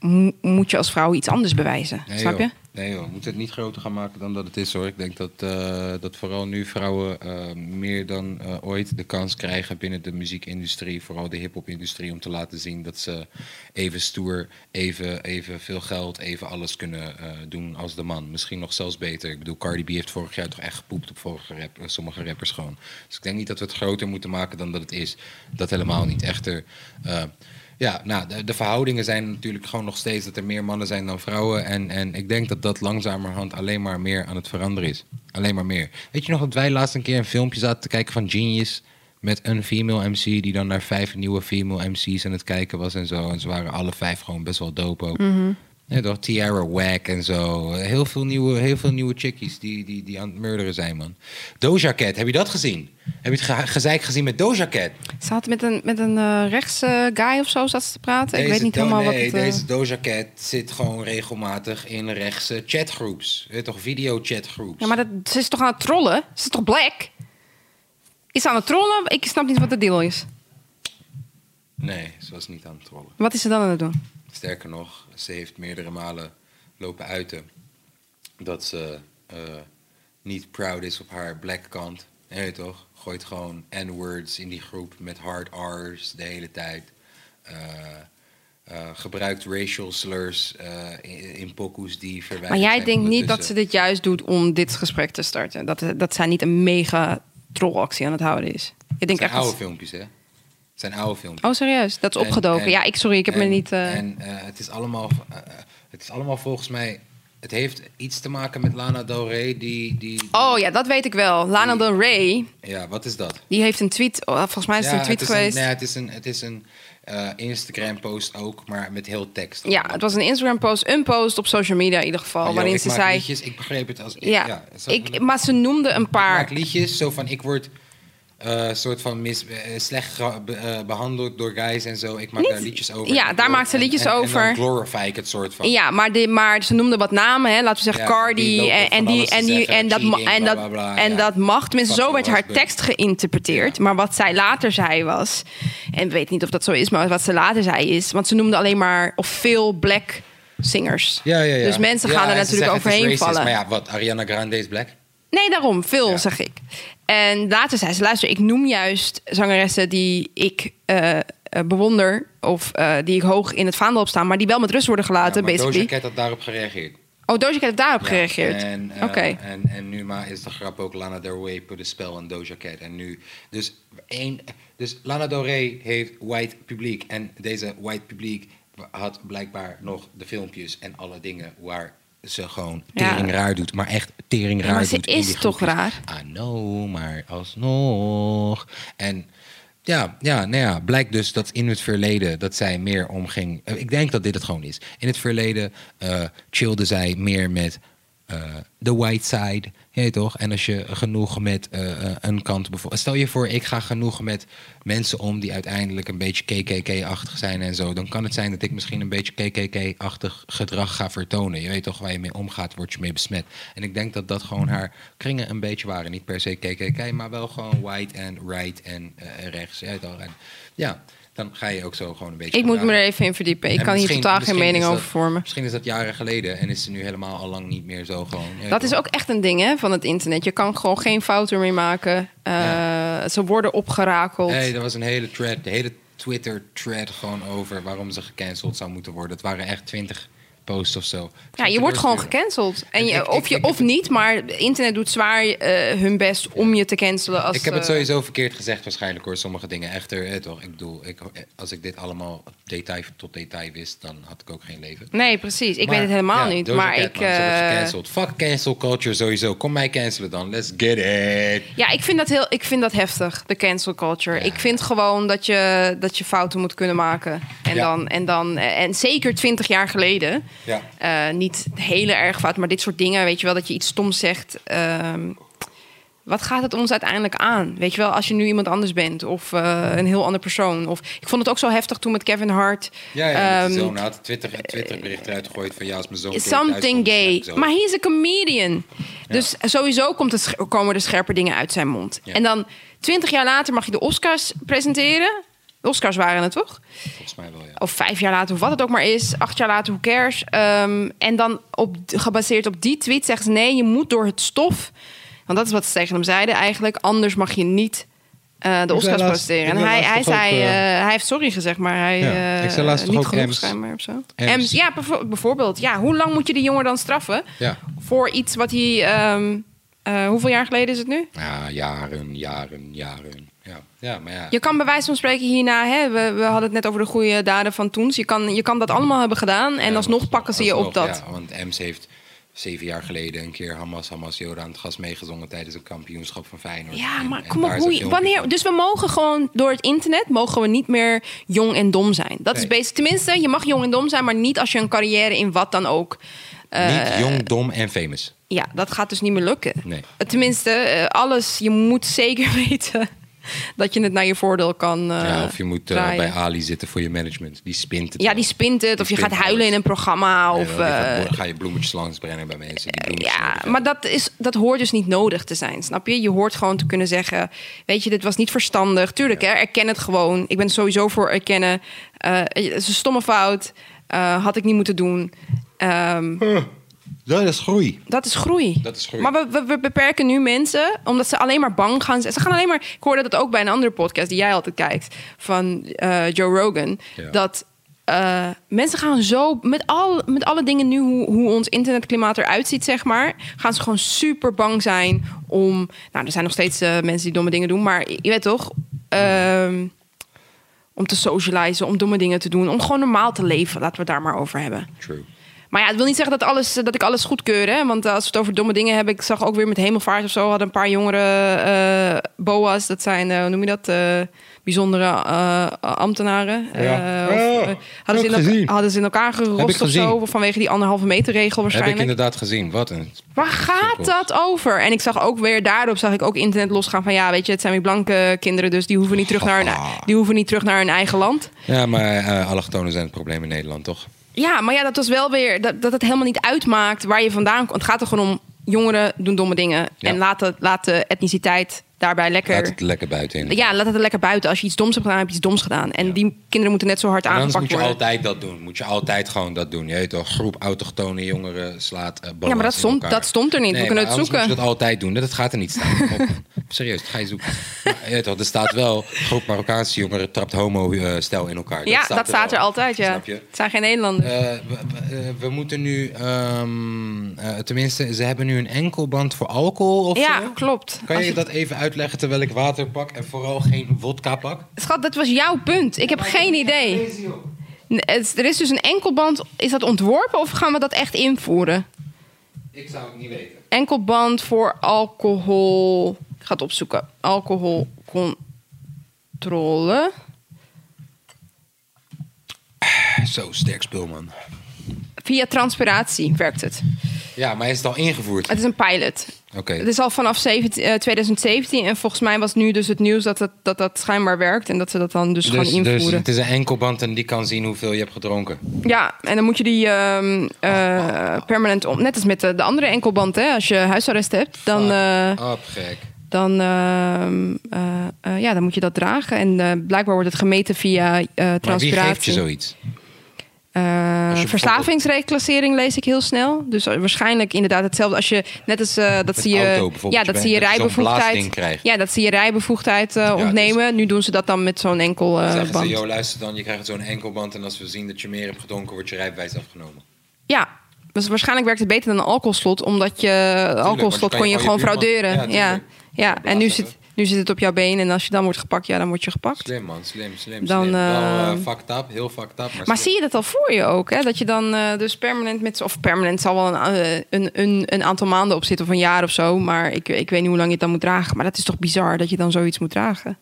mo- moet je als vrouw iets anders bewijzen, Nee, snap je? Nee joh, we moeten het niet groter gaan maken dan dat het is hoor. Ik denk dat, eh, dat vooral nu vrouwen eh, meer dan eh, ooit de kans krijgen binnen de muziekindustrie, vooral de hip-hop-industrie, om te laten zien dat ze even stoer, even, even veel geld, even alles kunnen doen als de man. Misschien nog zelfs beter. Ik bedoel, Cardi B heeft vorig jaar toch echt gepoept op vorige rap, sommige rappers gewoon. Dus ik denk niet dat we het groter moeten maken dan dat het is. Dat helemaal niet. Echter. Ja, nou, de, de verhoudingen zijn natuurlijk gewoon nog steeds dat er meer mannen zijn dan vrouwen. En, en ik denk dat dat langzamerhand alleen maar meer aan het veranderen is. Alleen maar meer. Weet je nog dat wij laatst een keer een filmpje zaten te kijken van Genius... met een female MC die dan naar vijf nieuwe female MC's aan het kijken was en zo. En ze waren alle vijf gewoon best wel dope ook. Ja, toch? Tiara Wack en zo. Heel veel nieuwe, heel veel nieuwe chickies die, die, die aan het murderen zijn, man. Doja Cat, heb je dat gezien? Heb je het ge gezeik gezien met Doja Cat? Ze had met een, met een rechtse guy of zo zat ze te praten. ik weet niet helemaal nee, wat het... eh, deze Doja Cat zit gewoon regelmatig in rechtse chatgroeps. Weet toch, video-chatgroeps. Ja, maar dat, ze is toch aan het trollen? Ze is toch black? Is ze aan het trollen? Ik snap niet wat de deal is. Nee, ze was niet aan het trollen. Wat is ze dan aan het doen? Sterker nog, ze heeft meerdere malen lopen uiten dat ze eh, niet proud is op haar black kant. Nee, toch? Gooit gewoon N-words in die groep met hard R's de hele tijd. Eh, eh, gebruikt racial slurs in, in pokoes die verwijderd Maar jij denkt niet dat ze dit juist doet om dit gesprek te starten. Dat, dat zij niet een mega trollactie aan het houden is. Denkt zijn echt... oude dat- filmpjes, hè? Zijn oude filmpjes. Oh, serieus? Dat is En- opgedoken. en- ja, ik sorry, ik heb me niet... eh, En eh, het, is allemaal, eh, het is allemaal volgens mij het heeft iets te maken met Lana Del Rey. Die, die, Oh ja, dat weet ik wel. Lana Del Rey, Ja, wat is dat? die heeft een tweet... oh, volgens mij is het een tweet het geweest. Een, nee, het is een, het is een Instagram-post ook, maar met heel tekst. Ja, het was een Instagram-post, een post op social media in ieder geval, yo, waarin ik ze maak zei... Liedjes, ik begreep het als... Ja, zo- ik, maar ze noemde een Ik paar... maak liedjes zo van ik word eh soort van mis, eh, slecht eh, behandeld door guys en zo. Ik maak Niet- daar liedjes over. Ja, daar maakt ze liedjes en- over. En glorify ik het soort van. Ja, maar, maar ze noemde wat namen, hè? laten we zeggen Ja, Cardi. En, en, die, en, die, en, dat, en, dat, en dat mag. Tenminste, zo werd haar tekst geïnterpreteerd. Maar wat zij later zei was... En weet niet of dat zo is, maar wat ze later zei is... Want ze noemde alleen maar... Of veel black singers. Ja, ja, ja. Dus mensen gaan er natuurlijk overheen racist, vallen. Maar ja, wat? Ariana Grande is black? Nee, daarom. Veel, zeg ik. En later zei ze, luister, ik noem juist zangeressen die ik eh, eh, bewonder... of eh, die ik hoog in het vaandel op staan... maar die wel met rust worden gelaten, ja, basically. Doja Cat had daarop gereageerd. Oh, Doja Cat heeft daarop Ja, gereageerd. En, Oké. en, en nu maar is de grap ook Lana Del Rey put a spell on Doja Cat. En nu, dus, één, dus Lana Del Rey heeft white publiek. En deze white publiek had blijkbaar nog de filmpjes en alle dingen waar ze gewoon Ja. tering raar doet. Maar echt tering Ja, raar maar ze doet. is toch raar? I know, maar alsnog. En ja, ja, nou ja, blijkt dus dat in het verleden dat zij meer omging. eh, Ik denk dat dit het gewoon is. In het verleden eh chillde zij meer met eh, de white side. Weet toch? En als je genoeg met eh, eh, een kant bijvoorbeeld. Stel je voor, ik ga genoeg met mensen om die uiteindelijk een beetje KKK-achtig zijn en zo. Dan kan het zijn dat ik misschien een beetje KKK-achtig gedrag ga vertonen. Je weet toch waar je mee omgaat, word je mee besmet. En ik denk dat dat gewoon haar kringen een beetje waren. Niet per se KKK, maar wel gewoon white en right en eh, rechts. Toch? En ja, dan ga je ook zo gewoon een beetje. Ik moet me er even in verdiepen. Ik En kan hier totaal geen mening over vormen. Misschien is dat jaren geleden en is ze nu helemaal al lang niet meer zo gewoon. Dat is ook echt een ding hè, van het internet. Je kan gewoon geen fouten meer maken. Eh, Ze worden opgerakeld. Hey, er was een hele thread, de hele Twitter-thread gewoon over waarom ze gecanceld zou moeten worden. Het waren echt twintig posts of zo. ja, je wordt gewoon gecanceld. En je, ik- ik- of je ik of niet, maar internet doet zwaar eh, hun best om je te cancelen. Als, Ik heb het eh, sowieso verkeerd gezegd waarschijnlijk hoor, sommige dingen. Echter, eh, toch, ik bedoel, ik, als ik dit allemaal detail tot detail wist, dan had ik ook geen leven. Nee, precies. Ik Maar, weet het helemaal ja, niet. Maar Cat, ik. gecanceld. Fuck cancel culture sowieso. Kom mij cancelen dan. Let's get it. Ja, ik vind dat heel, ik vind dat heftig, de cancel culture. Ja. Ik vind gewoon dat je, dat je fouten moet kunnen maken. En, Ja. dan, en, dan, en zeker twintig jaar geleden. Ja. eh, niet hele erg fout, maar dit soort dingen, weet je wel, dat je iets stoms zegt. ehm, wat gaat het ons uiteindelijk aan? Weet je wel, als je nu iemand anders bent of eh, een heel ander persoon. Of, ik vond het ook zo heftig toen met Kevin Hart. Ja, ja, met Ehm, de zoon had Twitter, een Twitterbericht eruit gegooid van ja, als mijn zoon Something thuis gay. zo. Maar hij is een comedian. Dus sowieso komt het, komen er scherpe dingen uit zijn mond. Ja. En dan twintig jaar later mag je de Oscars presenteren. De Oscars waren het toch? Volgens mij wel, ja. Of vijf jaar later, of wat het ook maar is. Acht jaar later, who cares? Ehm, en dan op, gebaseerd op die tweet zeggen ze... nee, je moet door het stof... want dat is wat ze tegen hem zeiden eigenlijk... anders mag je niet eh, de Oscars ik En hij, hij, toch ook, zei, eh, eh, hij heeft sorry gezegd, maar hij... Ja, ik zei laatst toch niet ook Ems. of zo. Ems. Ems, ja, bijvo- bijvoorbeeld. Ja, hoe lang moet je die jongen dan straffen? Ja. Voor iets wat hij... ehm, eh, hoeveel jaar geleden is het nu? Ja, jaren, jaren, jaren. Ja, maar ja. Je kan bij wijze van spreken hierna... Hè, we, we hadden het net over de goede daden van toen. Je kan, je kan dat allemaal hebben gedaan... en Ja, alsnog want- pakken ze je op dat. Ja, want Ems heeft zeven jaar geleden een keer Hamas Hamas aan het gas meegezongen tijdens een kampioenschap van Feyenoord. Ja, maar en kom op, hoe wanneer, dus we mogen gewoon door het internet mogen we niet meer jong en dom zijn. Dat is basic. Tenminste, je mag jong en dom zijn, maar niet als je een carrière in wat dan ook. eh, Niet jong, dom en famous. Ja, dat gaat dus niet meer lukken. Nee. Tenminste, eh, alles. Je moet zeker weten dat je het naar je voordeel kan. eh, ja, of je moet eh, bij Ali zitten voor je management. Die spint het Ja, wel. die spint het. Die Of je gaat huilen alles. in een programma. Ja, Of, dan eh, ga je bloemetjes langs brengen bij mensen. Die Ja, maar dat, is, dat hoort dus niet nodig te zijn, snap je? Je hoort gewoon te kunnen zeggen... weet je, dit was niet verstandig. Tuurlijk, hè, erken het gewoon. Ik ben sowieso voor erkennen. Eh, het is een stomme fout. Eh, had ik niet moeten doen. Ehm, Dat is groei. dat is groei. Dat is groei. Maar we, we, we beperken nu mensen omdat ze alleen maar bang gaan. Ze gaan alleen maar. Ik hoorde dat ook bij een andere podcast die jij altijd kijkt van eh, Joe Rogan. Ja. Dat eh, mensen gaan zo met, al, met alle dingen nu hoe, hoe ons internetklimaat eruit ziet, zeg maar, gaan ze gewoon super bang zijn om. Nou, er zijn nog steeds eh, mensen die domme dingen doen, maar je weet toch. ehm, om te socializen, om domme dingen te doen, om gewoon normaal te leven. Laten we het daar maar over hebben. True. Maar ja, het wil niet zeggen dat, alles, dat ik alles goedkeur. Hè? Want als we het over domme dingen hebben... Ik zag ook weer met hemelvaart of zo... hadden een paar jongere eh, boa's. Dat zijn, eh, hoe noem je dat? eh, bijzondere eh, ambtenaren. Ja. Eh, of, Oh, eh, hadden, ze in gezien. hadden ze in elkaar gerost of zo? Vanwege die anderhalve meter regel Heb ik waarschijnlijk. inderdaad gezien. Wat een... Waar gaat dat over? En ik zag ook weer daarop zag ik ook internet losgaan van ja, weet je, het zijn weer blanke kinderen, dus die hoeven niet terug naar hun, die hoeven niet terug naar hun eigen land. Ja, maar eh allochtonen zijn het probleem in Nederland, toch? Ja, maar ja, dat was wel weer dat, dat het helemaal niet uitmaakt waar je vandaan komt. Het gaat er gewoon om jongeren doen domme dingen Ja. en laat de etniciteit daarbij lekker. Laat het lekker buiten in. ja, laat het er lekker buiten. Als je iets doms hebt gedaan, heb je iets doms gedaan. En die kinderen moeten net zo hard aangepakt moet je worden. altijd dat doen. Moet je altijd gewoon dat doen. Je weet toch, groep autochtone jongeren slaat eh, boa's Ja, maar dat stond, dat stond er niet. Nee, We kunnen het zoeken. moet je dat altijd doen. Dat gaat er niet staan. Op. Serieus, ga je zoeken. Maar, je weet toch, er staat wel, groep Marokkaanse jongeren trapt homo-stel in elkaar. ja, dat staat er, altijd, ja. Snap je? Het zijn geen Nederlanders. Eh, we, we- eh, we moeten nu, ehm, eh, tenminste, ze hebben nu een enkelband voor alcohol of ja, zo. klopt. Kan je je- dat even uitleggen terwijl ik water pak en vooral geen vodka pak? Schat, dat was jouw punt. Ik heb geen idee. Het- Er is dus een enkelband. Is dat ontworpen of gaan we dat echt invoeren? Ik zou het niet weten. Enkelband voor alcohol. Ik ga het opzoeken. Alcoholcontrole. Zo, sterk spul, man. Via transpiratie werkt het. Ja, maar is het al ingevoerd? Het is een pilot. Oké. Het is al vanaf 17 eh, 2017. En volgens mij was nu dus het nieuws dat het, dat, dat schijnbaar werkt. En dat ze dat dan dus, Dus, gewoon dus invoeren. het is een enkelband en die kan zien hoeveel je hebt gedronken. Ja, en dan moet je die ehm, eh, permanent om. Net als met de, de andere enkelband, hè. Als je huisarrest hebt, dan, Op, gek. dan, ehm, eh, eh, ja, dan moet je dat dragen. En blijkbaar wordt het gemeten via eh Maar wie transpiratie. geeft je zoiets? Eh, verslavingsreclassering lees ik heel snel. Dus eh, waarschijnlijk inderdaad hetzelfde als je net als eh, dat zie je ja dat zie je rijbevoegdheid krijgt. ja dat zie je rijbevoegdheid eh, ontnemen. Nu doen ze dat dan met zo'n enkel eh, Zeggen band. ze, joh, luister dan, je krijgt zo'n enkelband... en als we zien dat je meer hebt gedronken, wordt je rijbewijs afgenomen. Ja, dus waarschijnlijk werkt het beter dan een alcoholslot, omdat je alcoholslot je kon je gewoon frauderen. Ja, Ja, en nu zit, nu zit het op jouw been en als je dan wordt gepakt, ja, dan word je gepakt. Slim, man. Slim, slim, Dan, slim. Wel fucked up, heel fucked up. Maar, Maar zie je dat al voor je ook, hè? Dat je dan eh, dus permanent met of permanent zal wel een, een, een, een aantal maanden op zitten of een jaar of zo, maar ik, ik weet niet hoe lang je het dan moet dragen. Maar dat is toch bizar dat je dan zoiets moet dragen.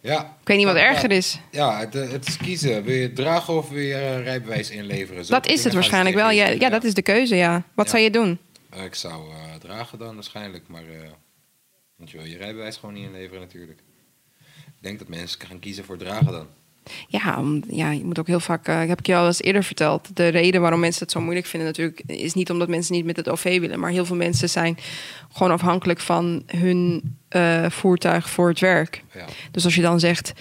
Ja. Ik weet niet wat erger is. Ja, het, het is kiezen. Wil je het dragen of wil je rijbewijs inleveren? Zo Dat is het waarschijnlijk wel. Ja, ja, dat is de keuze, ja. Wat Ja. zou je doen? Ik zou dragen dan waarschijnlijk, maar... want je wil je rijbewijs gewoon niet inleveren natuurlijk. Ik denk dat mensen gaan kiezen voor dragen dan. Ja, om, ja, je moet ook heel vaak, eh, heb ik je al eens eerder verteld. De reden waarom mensen het zo moeilijk vinden, natuurlijk, is niet omdat mensen niet met het OV willen. Maar heel veel mensen zijn gewoon afhankelijk van hun eh, voertuig voor het werk. Ja. Dus als je dan zegt,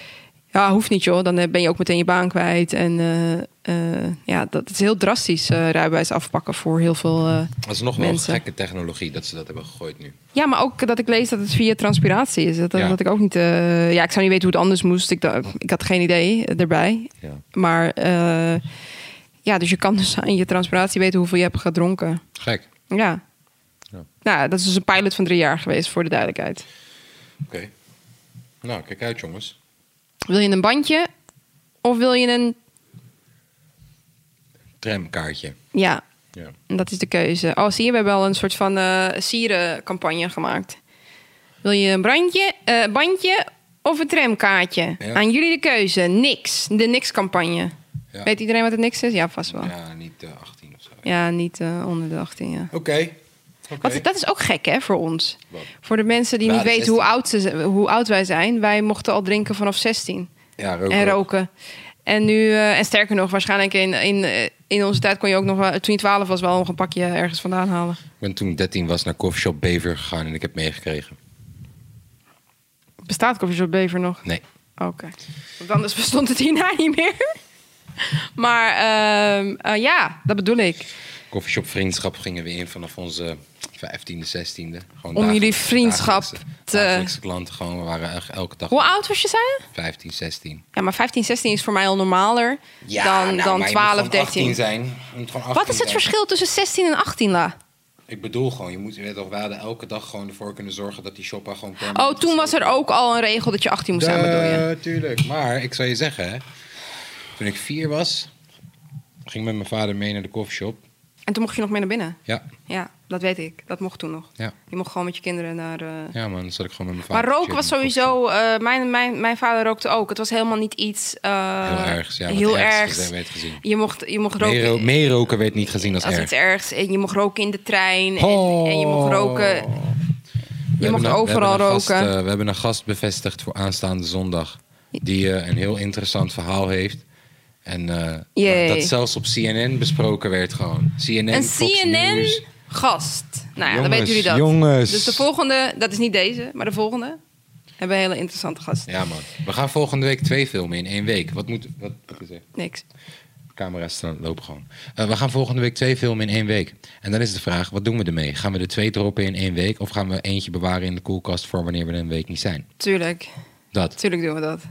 ja, hoeft niet joh, dan eh, ben je ook meteen je baan kwijt. En eh, eh, ja, dat is heel drastisch, rijbewijs afpakken voor heel veel. Dat is nog wel Mensen. gekke technologie dat ze dat hebben gegooid nu. ja, maar ook dat ik lees dat het via transpiratie is. Dat, dat Ja. had ik ook niet. ja, ik zou niet weten hoe het anders moest. Ik, ik had geen idee erbij. Ja. Maar ja, dus je kan dus aan je transpiratie weten hoeveel je hebt gedronken. Gek. Ja. Ja. Nou, dat is dus een pilot van drie jaar geweest, voor de duidelijkheid. Oké. Nou, kijk uit jongens. Wil je een bandje of wil je een... Tramkaartje. Ja, Ja. dat is de keuze. Oh, zie je, we hebben al een soort van eh sierencampagne gemaakt. Wil je een brandje, eh, bandje of een tramkaartje? Ja. Aan jullie de keuze. Niks. De niks-campagne. Ja. Weet iedereen wat het niks is? Ja, vast wel. Ja, Ja, niet eh, 18 of zo. niet eh, onder de 18, ja. Oké. Dat is ook gek, hè, voor ons. Wat? Voor de mensen die niet weten hoe 16. oud, ze, hoe oud wij zijn. Wij mochten al drinken vanaf 16. Ja, roken. En roken. En nu, eh, en sterker nog, waarschijnlijk in, in, eh, in onze tijd kon je ook nog wel, toen je 12 was, wel nog een pakje ergens vandaan halen. Ik ben toen 13 was naar Coffeeshop Bever gegaan en ik heb meegekregen. Bestaat Coffeeshop Bever nog? Nee. Oké. Want anders bestond het hierna niet meer. Maar ehm, eh, ja, dat bedoel ik. Coffeeshop Vriendschap gingen we in vanaf onze 15e, 16e. Gewoon Om jullie vriendschap te- Dagelijkse klanten gewoon. We waren echt elke dag Hoe oud was je, zei je? 15, 16. Ja, maar 15, 16 is voor mij al normaler dan, nou, dan maar je 12, moet gewoon 13. 18 zijn. Je moet gewoon 18 Wat is het verschil tussen 16 en 18, La? Ik bedoel gewoon, je moet, je weet toch, we hadden elke dag gewoon ervoor kunnen zorgen dat die shopper gewoon... Oh, toen was er ook al een regel dat je 18 moest zijn, bedoel je? Natuurlijk. Maar ik zou je zeggen, hè, toen ik vier was, ging ik met mijn vader mee naar de koffieshop. En toen mocht je nog mee naar binnen. Ja, Ja, dat weet ik. Dat mocht toen nog. ja. Je mocht gewoon met je kinderen naar... eh, Ja man, dan zat ik gewoon met mijn vader. Maar roken was sowieso... eh, mijn, mijn, mijn vader rookte ook. Het was helemaal niet iets... eh, Heel erg. Ja, heel ergs ergs. werd gezien. Je mocht, je mocht roken... Meero- Meeroken werd niet gezien als, als erg. iets ergs. En je mocht roken in de trein. En, Oh. en je mocht roken... We Je mocht een- we overal gast, roken. we hebben een gast bevestigd voor aanstaande zondag. Die een heel interessant verhaal heeft. En eh, Jee. dat zelfs op CNN besproken werd gewoon. CNN, Een Fox News. CNN-gast. Nou ja, dan Jongens, weten jullie dat. jongens. Dus de volgende, dat is niet deze, maar de volgende... hebben we een hele interessante gast. Ja man. We gaan volgende week twee filmen in één week. Wat moet... Wat, wat is er? Niks. Camera's staan- lopen gewoon. Eh, we gaan volgende week twee filmen in één week. En dan is de vraag, wat doen we ermee? Gaan we er twee droppen in één week? Of gaan we eentje bewaren in de koelkast voor wanneer we er een week niet zijn? Tuurlijk. Dat. Tuurlijk doen we dat.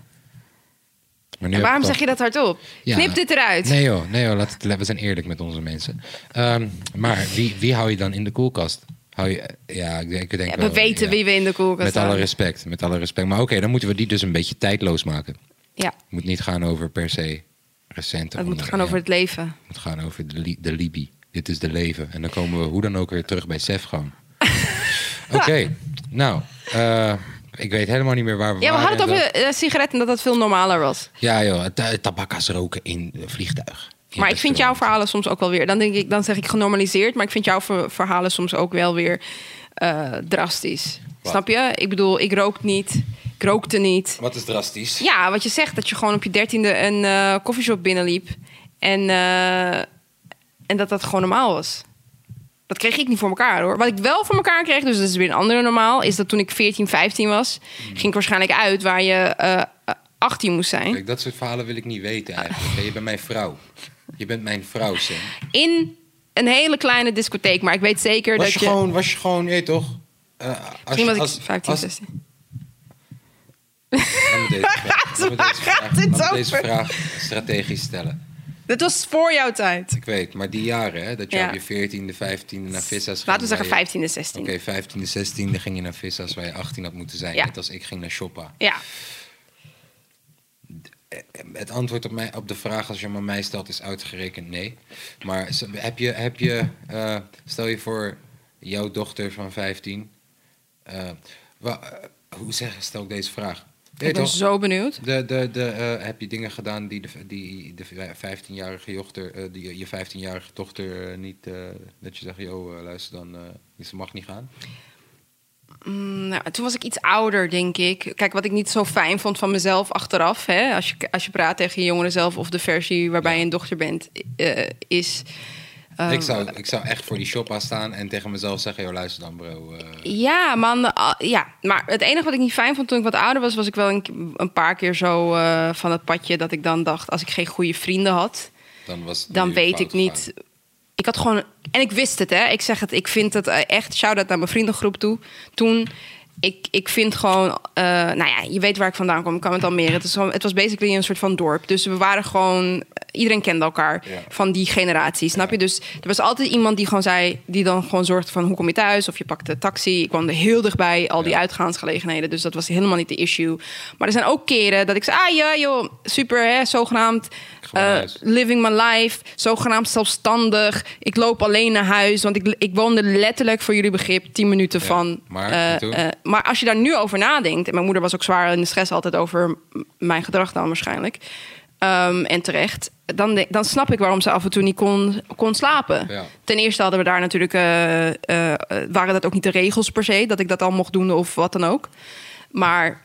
Maar waarom zeg je dat hardop? Ja. Knip dit eruit. Nee joh, nee joh laat het, we zijn eerlijk met onze mensen. Ehm, maar wie, wie hou je dan in de koelkast? Hou je, ja, ik denk, ik denk Ja, wel, we weten ja. wie we in de koelkast Met alle respect, met alle respect. Maar oké, dan moeten we die dus een beetje tijdloos maken. Ja, Het moet niet gaan over per se recente. het moet gaan over het leven. Het moet gaan over de, li- de Libi. Dit is de leven. En dan komen we hoe dan ook weer terug bij Sef gewoon. Oké, nou, eh, ik weet helemaal niet meer waar we Ja, we waren. hadden het over eh, sigaretten dat dat veel normaler was. dat- Ja joh, ta- tabakkas roken in een vliegtuig. In Maar ik vind jouw verhalen soms ook wel weer... Dan, denk ik, dan zeg ik genormaliseerd, maar ik vind jouw ver- verhalen soms ook wel weer eh, drastisch. Wat? Snap je? Ik bedoel, ik rook niet. Ik rookte niet. Wat is drastisch? Ja, wat je zegt, dat je gewoon op je dertiende een eh koffieshop binnenliep. En, eh, en dat dat gewoon normaal was. Dat kreeg ik niet voor elkaar hoor. Wat ik wel voor elkaar kreeg, dus dat is weer een andere normaal... is dat toen ik 14, 15 was... ging ik waarschijnlijk uit waar je eh, eh, 18 moest zijn. Kijk, dat soort verhalen wil ik niet weten eigenlijk. Je bent mijn vrouw. Je bent mijn vrouw, Sam. In een hele kleine discotheek. Maar ik weet zeker Was dat je, je... gewoon, was je gewoon, je toch? Eh, als je- was ik als- 15, als- 16. Laat me deze me me vraag strategisch stellen. Dat was voor jouw tijd. Ik weet, maar die jaren, hè, dat je Ja. op je 14e, 15e naar Vissa's ging. Laten we zeggen waar 15 en 16. je- Oké, 15e, 16e ging je naar Vissa's waar je 18 had moeten zijn. Ja. Net als ik ging naar Shoppa. Ja. Het antwoord op, mij, op de vraag als je hem aan mij stelt is uitgerekend nee. Maar heb je, heb je eh, stel je voor jouw dochter van 15. eh, wa- eh, hoe zeg, stel ik deze vraag? Ik ben toch? zo benieuwd. De, de, de, eh, heb je dingen gedaan die de, die de 15-jarige dochter, eh, die je 15-jarige dochter eh, niet, dat je zegt, joh, luister dan, ze mag niet gaan? Mm, nou, toen was ik iets ouder, denk ik. Kijk, wat ik niet zo fijn vond van mezelf achteraf... Hè, als, je, als je praat tegen je jongeren zelf... of de versie waarbij je een dochter bent, is... eh, ik, zou, ik zou echt voor die shoppa staan en tegen mezelf zeggen, joh, luister dan bro. eh, Ja, man. ah, ja, maar het enige wat ik niet fijn vond toen ik wat ouder was... was ik wel een, een paar keer zo eh, van het padje... dat ik dan dacht, als ik geen goede vrienden had... dan was dan weet ik niet. gegaan. Ik had gewoon. En ik wist het, hè? Ik zeg het, ik vind het eh, echt. Shout-out naar mijn vriendengroep toe. Toen. Ik, ik vind gewoon. eh, nou ja, je weet waar ik vandaan kom. Ik kwam uit Almere. Het, is gewoon, het was basically een soort van dorp. Dus we waren gewoon. Iedereen kende elkaar Ja. van die generatie, snap je? Dus er was altijd iemand die gewoon zei, die dan gewoon zorgde van hoe kom je thuis? Of je pakt de taxi. Ik kwam er heel dichtbij, al die Ja. uitgaansgelegenheden. Dus dat was helemaal niet de issue. Maar er zijn ook keren dat ik zei, ah ja joh, super hè, zogenaamd eh, living my life, zogenaamd zelfstandig. Ik loop alleen naar huis, want ik, ik woonde letterlijk voor jullie begrip 10 minuten Ja, van. maar, eh, maar als je daar nu over nadenkt, en mijn moeder was ook zwaar in de stress altijd over mijn gedrag dan waarschijnlijk. ehm, en terecht, dan, de- dan snap ik waarom ze af en toe niet kon, kon slapen. Ja. Ten eerste hadden we daar natuurlijk, eh, eh, eh, waren dat ook niet de regels per se, dat ik dat al mocht doen of wat dan ook. Maar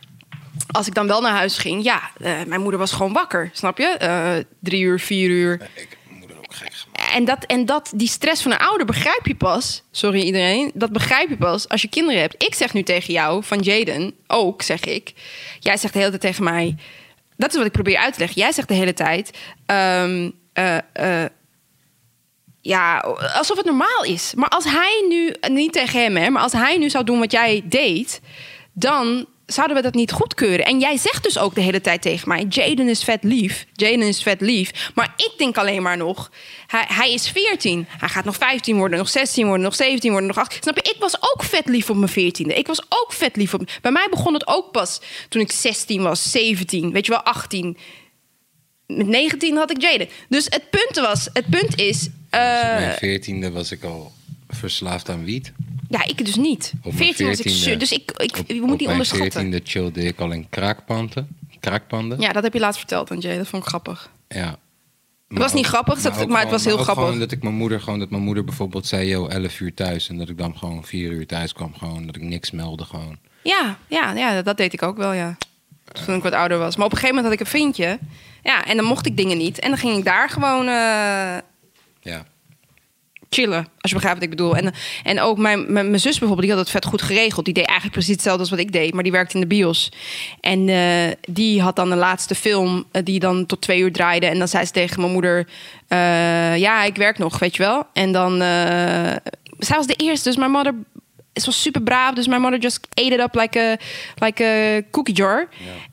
als ik dan wel naar huis ging, ja, mijn moeder was gewoon wakker, snap je? Drie uur, vier uur. Ik moeder ook gek. En, dat, en dat, die stress van een ouder begrijp je pas. Sorry iedereen. Dat begrijp je pas als je kinderen hebt. Ik zeg nu tegen jou, van Jaden, ook zeg ik. Jij zegt de hele tijd tegen mij. Dat is wat ik probeer uit te leggen. Jij zegt de hele tijd. ehm, eh, eh, ja, alsof het normaal is. Maar als hij nu, niet tegen hem, hè, maar als hij nu zou doen wat jij deed, dan zouden we dat niet goedkeuren. En jij zegt dus ook de hele tijd tegen mij: Jaden is vet lief. Jaden is vet lief. Maar ik denk alleen maar nog: hij, hij is 14. Hij gaat nog 15 worden, nog 16 worden, nog 17 worden, nog 18. Snap je? Ik was ook vet lief op mijn 14e. Ik was ook vet lief op. Bij mij begon het ook pas toen ik 16 was, 17, weet je wel, 18 met 19 had ik Jaden. Dus het punt was, het punt is... Op mijn veertiende was ik al verslaafd aan wiet. Ja, ik dus niet. Op mijn 14 was ik 14e zo... Dus ik, ik, Op, je moet op niet onderschatten. veertiende chillde ik al in kraakpanden. Kraakpanden. Ja, dat heb je laatst verteld aan Jay. Dat vond ik grappig. Ja. Het was niet grappig, ook maar het was heel grappig. Gewoon dat ik mijn moeder gewoon dat mijn moeder bijvoorbeeld zei, yo, 11 uur thuis en dat ik dan gewoon 4 uur thuis kwam, gewoon dat ik niks meldde gewoon. Ja, ja, ja, dat deed ik ook wel, ja. Toen ik wat ouder was. Maar op een gegeven moment had ik een vriendje. Ja, en dan mocht ik dingen niet. En dan ging ik daar gewoon eh, Ja. Chillen. Als je begrijpt wat ik bedoel. En, en ook mijn, mijn, zus bijvoorbeeld, die had het vet goed geregeld. Die deed eigenlijk precies hetzelfde als wat ik deed. Maar die werkte in de bios. En eh, die had dan de laatste film eh, die dan tot twee uur draaide. En dan zei ze tegen mijn moeder... eh, ja, ik werk nog, weet je wel. En dan... zij was de eerste, dus mijn moeder... Ze was super braaf, dus mijn moeder just ate it up like a, like a cookie jar.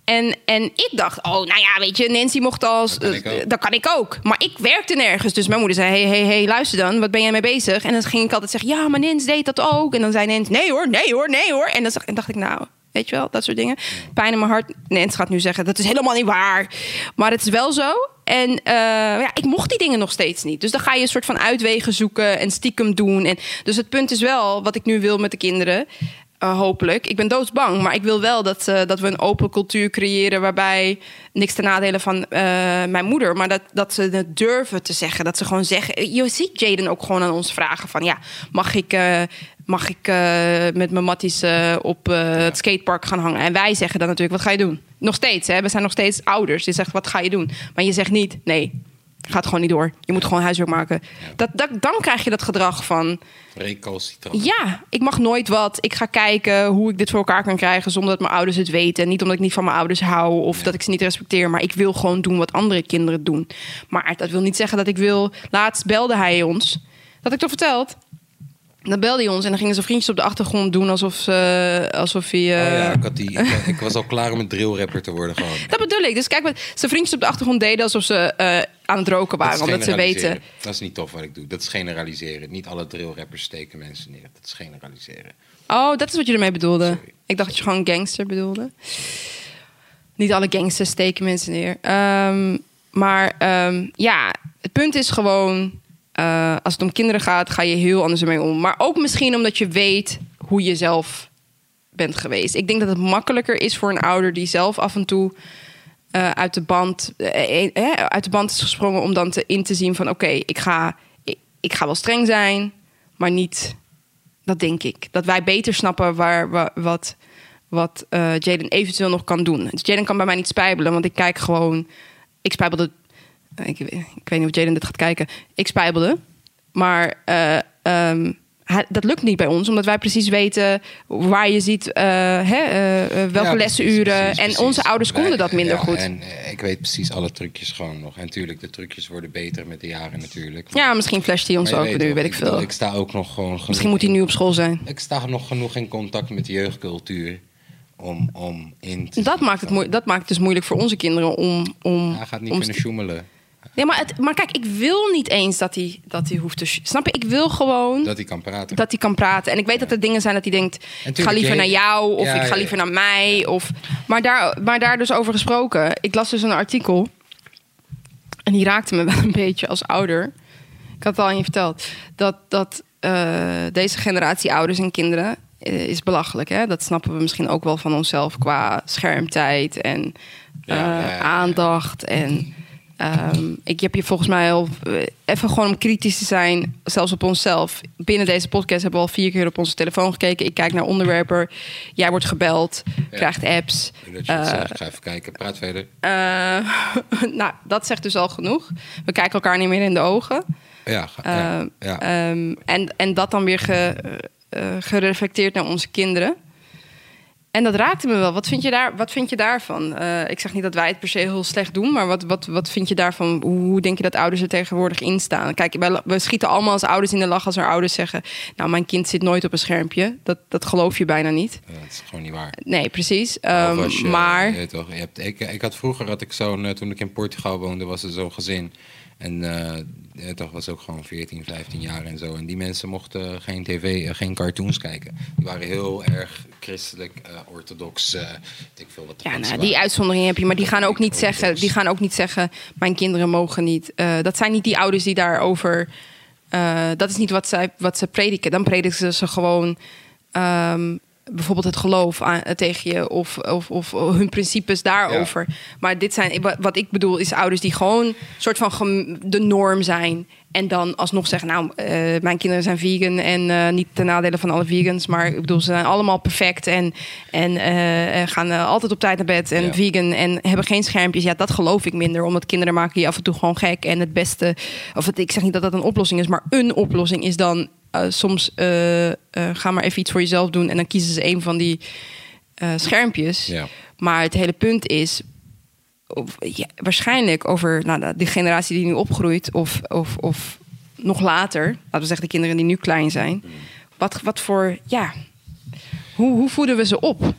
En, en ik dacht, oh, nou ja, weet je, Nancy mocht als... Dat kan ik ook. dat kan ik ook. Maar ik werkte nergens. Dus mijn moeder zei, hey, hey, hey, luister dan. Wat ben jij mee bezig? En dan ging ik altijd zeggen, ja, maar Nens deed dat ook. En dan zei Nens, nee hoor, nee hoor, nee hoor. En dan dacht ik, nou, weet je wel, dat soort dingen. Pijn in mijn hart. Nens gaat nu zeggen, dat is helemaal niet waar. Maar het is wel zo. En eh, ja, ik mocht die dingen nog steeds niet. Dus dan ga je een soort van uitwegen zoeken en stiekem doen. En, dus het punt is wel, wat ik nu wil met de kinderen... eh, hopelijk. Ik ben doodsbang, maar ik wil wel dat, eh, dat we een open cultuur creëren waarbij niks ten nadele van eh, mijn moeder, maar dat, dat ze het durven te zeggen. Dat ze gewoon zeggen. Je ziet Jaden ook gewoon aan ons vragen: van ja, mag ik, mag ik met mijn matties op het skatepark gaan hangen? En wij zeggen dan natuurlijk: wat ga je doen? Nog steeds, hè? we zijn nog steeds ouders. Je zegt: wat ga je doen? Maar je zegt niet: nee. Gaat gewoon niet door. Je moet gewoon huiswerk maken. Dat, dat, dan krijg je dat gedrag van. Recalcitrant. Ja, ik mag nooit wat. Ik ga kijken hoe ik dit voor elkaar kan krijgen zonder dat mijn ouders het weten. Niet omdat ik niet van mijn ouders hou of dat ik ze niet respecteer. Maar ik wil gewoon doen wat andere kinderen doen. Maar dat wil niet zeggen dat ik wil. Laatst belde hij ons. Dat ik toch verteld? Dan belde hij ons en dan gingen zijn vriendjes op de achtergrond doen alsof, ze, alsof hij. eh, Oh ja, ik, had die, ik, ik was al klaar om een drillrapper te worden gewoon. Dat bedoel ik. Dus kijk, wat zijn vriendjes op de achtergrond deden alsof ze eh, aan het roken Dat waren. is Omdat ze weten. Dat is niet tof wat ik doe. Dat is generaliseren. Niet alle drillrappers steken mensen neer. Dat is generaliseren. Oh, dat is wat je ermee bedoelde. Sorry. Ik dacht dat je gewoon gangster bedoelde. Niet alle gangsters steken mensen neer. Ehm, maar ehm, ja, het punt is gewoon... eh, als het om kinderen gaat, ga je heel anders ermee om. Maar ook misschien omdat je weet hoe je zelf bent geweest. Ik denk dat het makkelijker is voor een ouder die zelf af en toe... eh, uit, de band, eh, eh, uit de band is gesprongen om dan te, in te zien van... oké, ik, ga, ik, ga wel streng zijn, maar niet dat denk ik. Dat wij beter snappen waar, wa- wat, wat eh, Jaden eventueel nog kan doen. Dus Jaden kan bij mij niet spijbelen, want ik kijk gewoon... Ik spijbelde... Ik, ik weet niet of Jaden dit gaat kijken. Ik spijbelde. Maar eh, ehm, dat lukt niet bij ons, omdat wij precies weten waar je ziet eh, hè, eh, eh, welke Ja, lessenuren. precies, en onze ouders konden Wij- dat minder ja, goed. En ik weet precies alle trucjes gewoon nog. En natuurlijk, de trucjes worden beter met de jaren natuurlijk. Ja, misschien flasht hij ons ook nu, weet ik bedoel, veel. Ik sta ook nog gewoon genoeg Misschien moet hij nu op school zijn. Ik sta nog genoeg in contact met de jeugdcultuur om, om in te Dat maakt, het dat maakt het dus moeilijk voor onze kinderen om... om Hij gaat niet om kunnen sjoemelen. Nee, maar, het, maar kijk, ik wil niet eens dat hij, dat hij hoeft te... Snap je? Ik wil gewoon Dat hij kan praten. dat hij kan praten. En ik weet dat er dingen zijn dat hij denkt... ik ga liever naar jou of Ja, ik ga liever naar mij. Of, maar, daar, maar daar dus over gesproken. Ik las dus een artikel. En die raakte me wel een beetje als ouder. Ik had het al aan je verteld. Dat, dat eh, deze generatie ouders en kinderen eh, is belachelijk. Hè? Dat snappen we misschien ook wel van onszelf qua schermtijd en eh, ja, ja, ja. aandacht. En ehm, ik heb je volgens mij al eh, even gewoon om kritisch te zijn, zelfs op onszelf. Binnen deze podcast hebben we al vier keer op onze telefoon gekeken. Ik kijk naar onderwerpen. Jij wordt gebeld, Ja. krijgt apps. Dat je Eh, zegt. Ik ga even kijken. Praat verder. eh, nou, dat zegt dus al genoeg. We kijken elkaar niet meer in de ogen. Ja, ja, Eh, ja. Ehm, en, en dat dan weer ge, eh, eh, gereflecteerd naar onze kinderen. En dat raakte me wel. Wat vind je, daar, wat vind je daarvan? Eh, ik zeg niet dat wij het per se heel slecht doen, maar wat, wat, wat vind je daarvan? Hoe, denk je dat ouders er tegenwoordig in staan? Kijk, wij- we schieten allemaal als ouders in de lach als er ouders zeggen: Nou, mijn kind zit nooit op een schermpje. Dat, dat geloof je bijna niet. Ja, dat is gewoon niet waar. Nee, precies. Ehm, je- maar. je weet toch, je hebt, ik, ik had vroeger had ik zo'n, eh, toen ik in Portugal woonde, was er zo'n gezin. En ja, toch was ook gewoon 14, 15 jaar en zo. En die mensen mochten geen tv, eh, geen cartoons kijken. Die waren heel erg christelijk, eh, orthodox. ik veel wat Ja, nou, die uitzonderingen heb je, maar die gaan ook niet zeggen, die gaan ook niet zeggen, mijn kinderen mogen niet. Dat zijn niet die ouders die daarover. dat is niet wat zij, wat ze prediken. Dan prediken ze gewoon ehm, bijvoorbeeld het geloof aan, eh, tegen je of, of, of hun principes daarover. Maar dit zijn, wat, ik bedoel, is ouders die gewoon soort van gem- de norm zijn. En dan alsnog zeggen, nou, eh, mijn kinderen zijn vegan en eh, niet ten nadele van alle vegans, maar ik bedoel, ze zijn allemaal perfect en, en gaan altijd op tijd naar bed en Ja. vegan en hebben geen schermpjes. Ja, dat geloof ik minder, omdat kinderen maken je af en toe gewoon gek. En het beste, of het, ik zeg niet dat dat een oplossing is, maar een oplossing is dan soms eh, eh, ga maar even iets voor jezelf doen en dan kiezen ze een van die eh, schermpjes. Ja. Maar het hele punt is, of, ja, waarschijnlijk over nou, de- de generatie die nu opgroeit, of, of, of nog later, laten we zeggen de kinderen die nu klein zijn, wat, wat voor, ja, hoe, hoe voeden we ze op?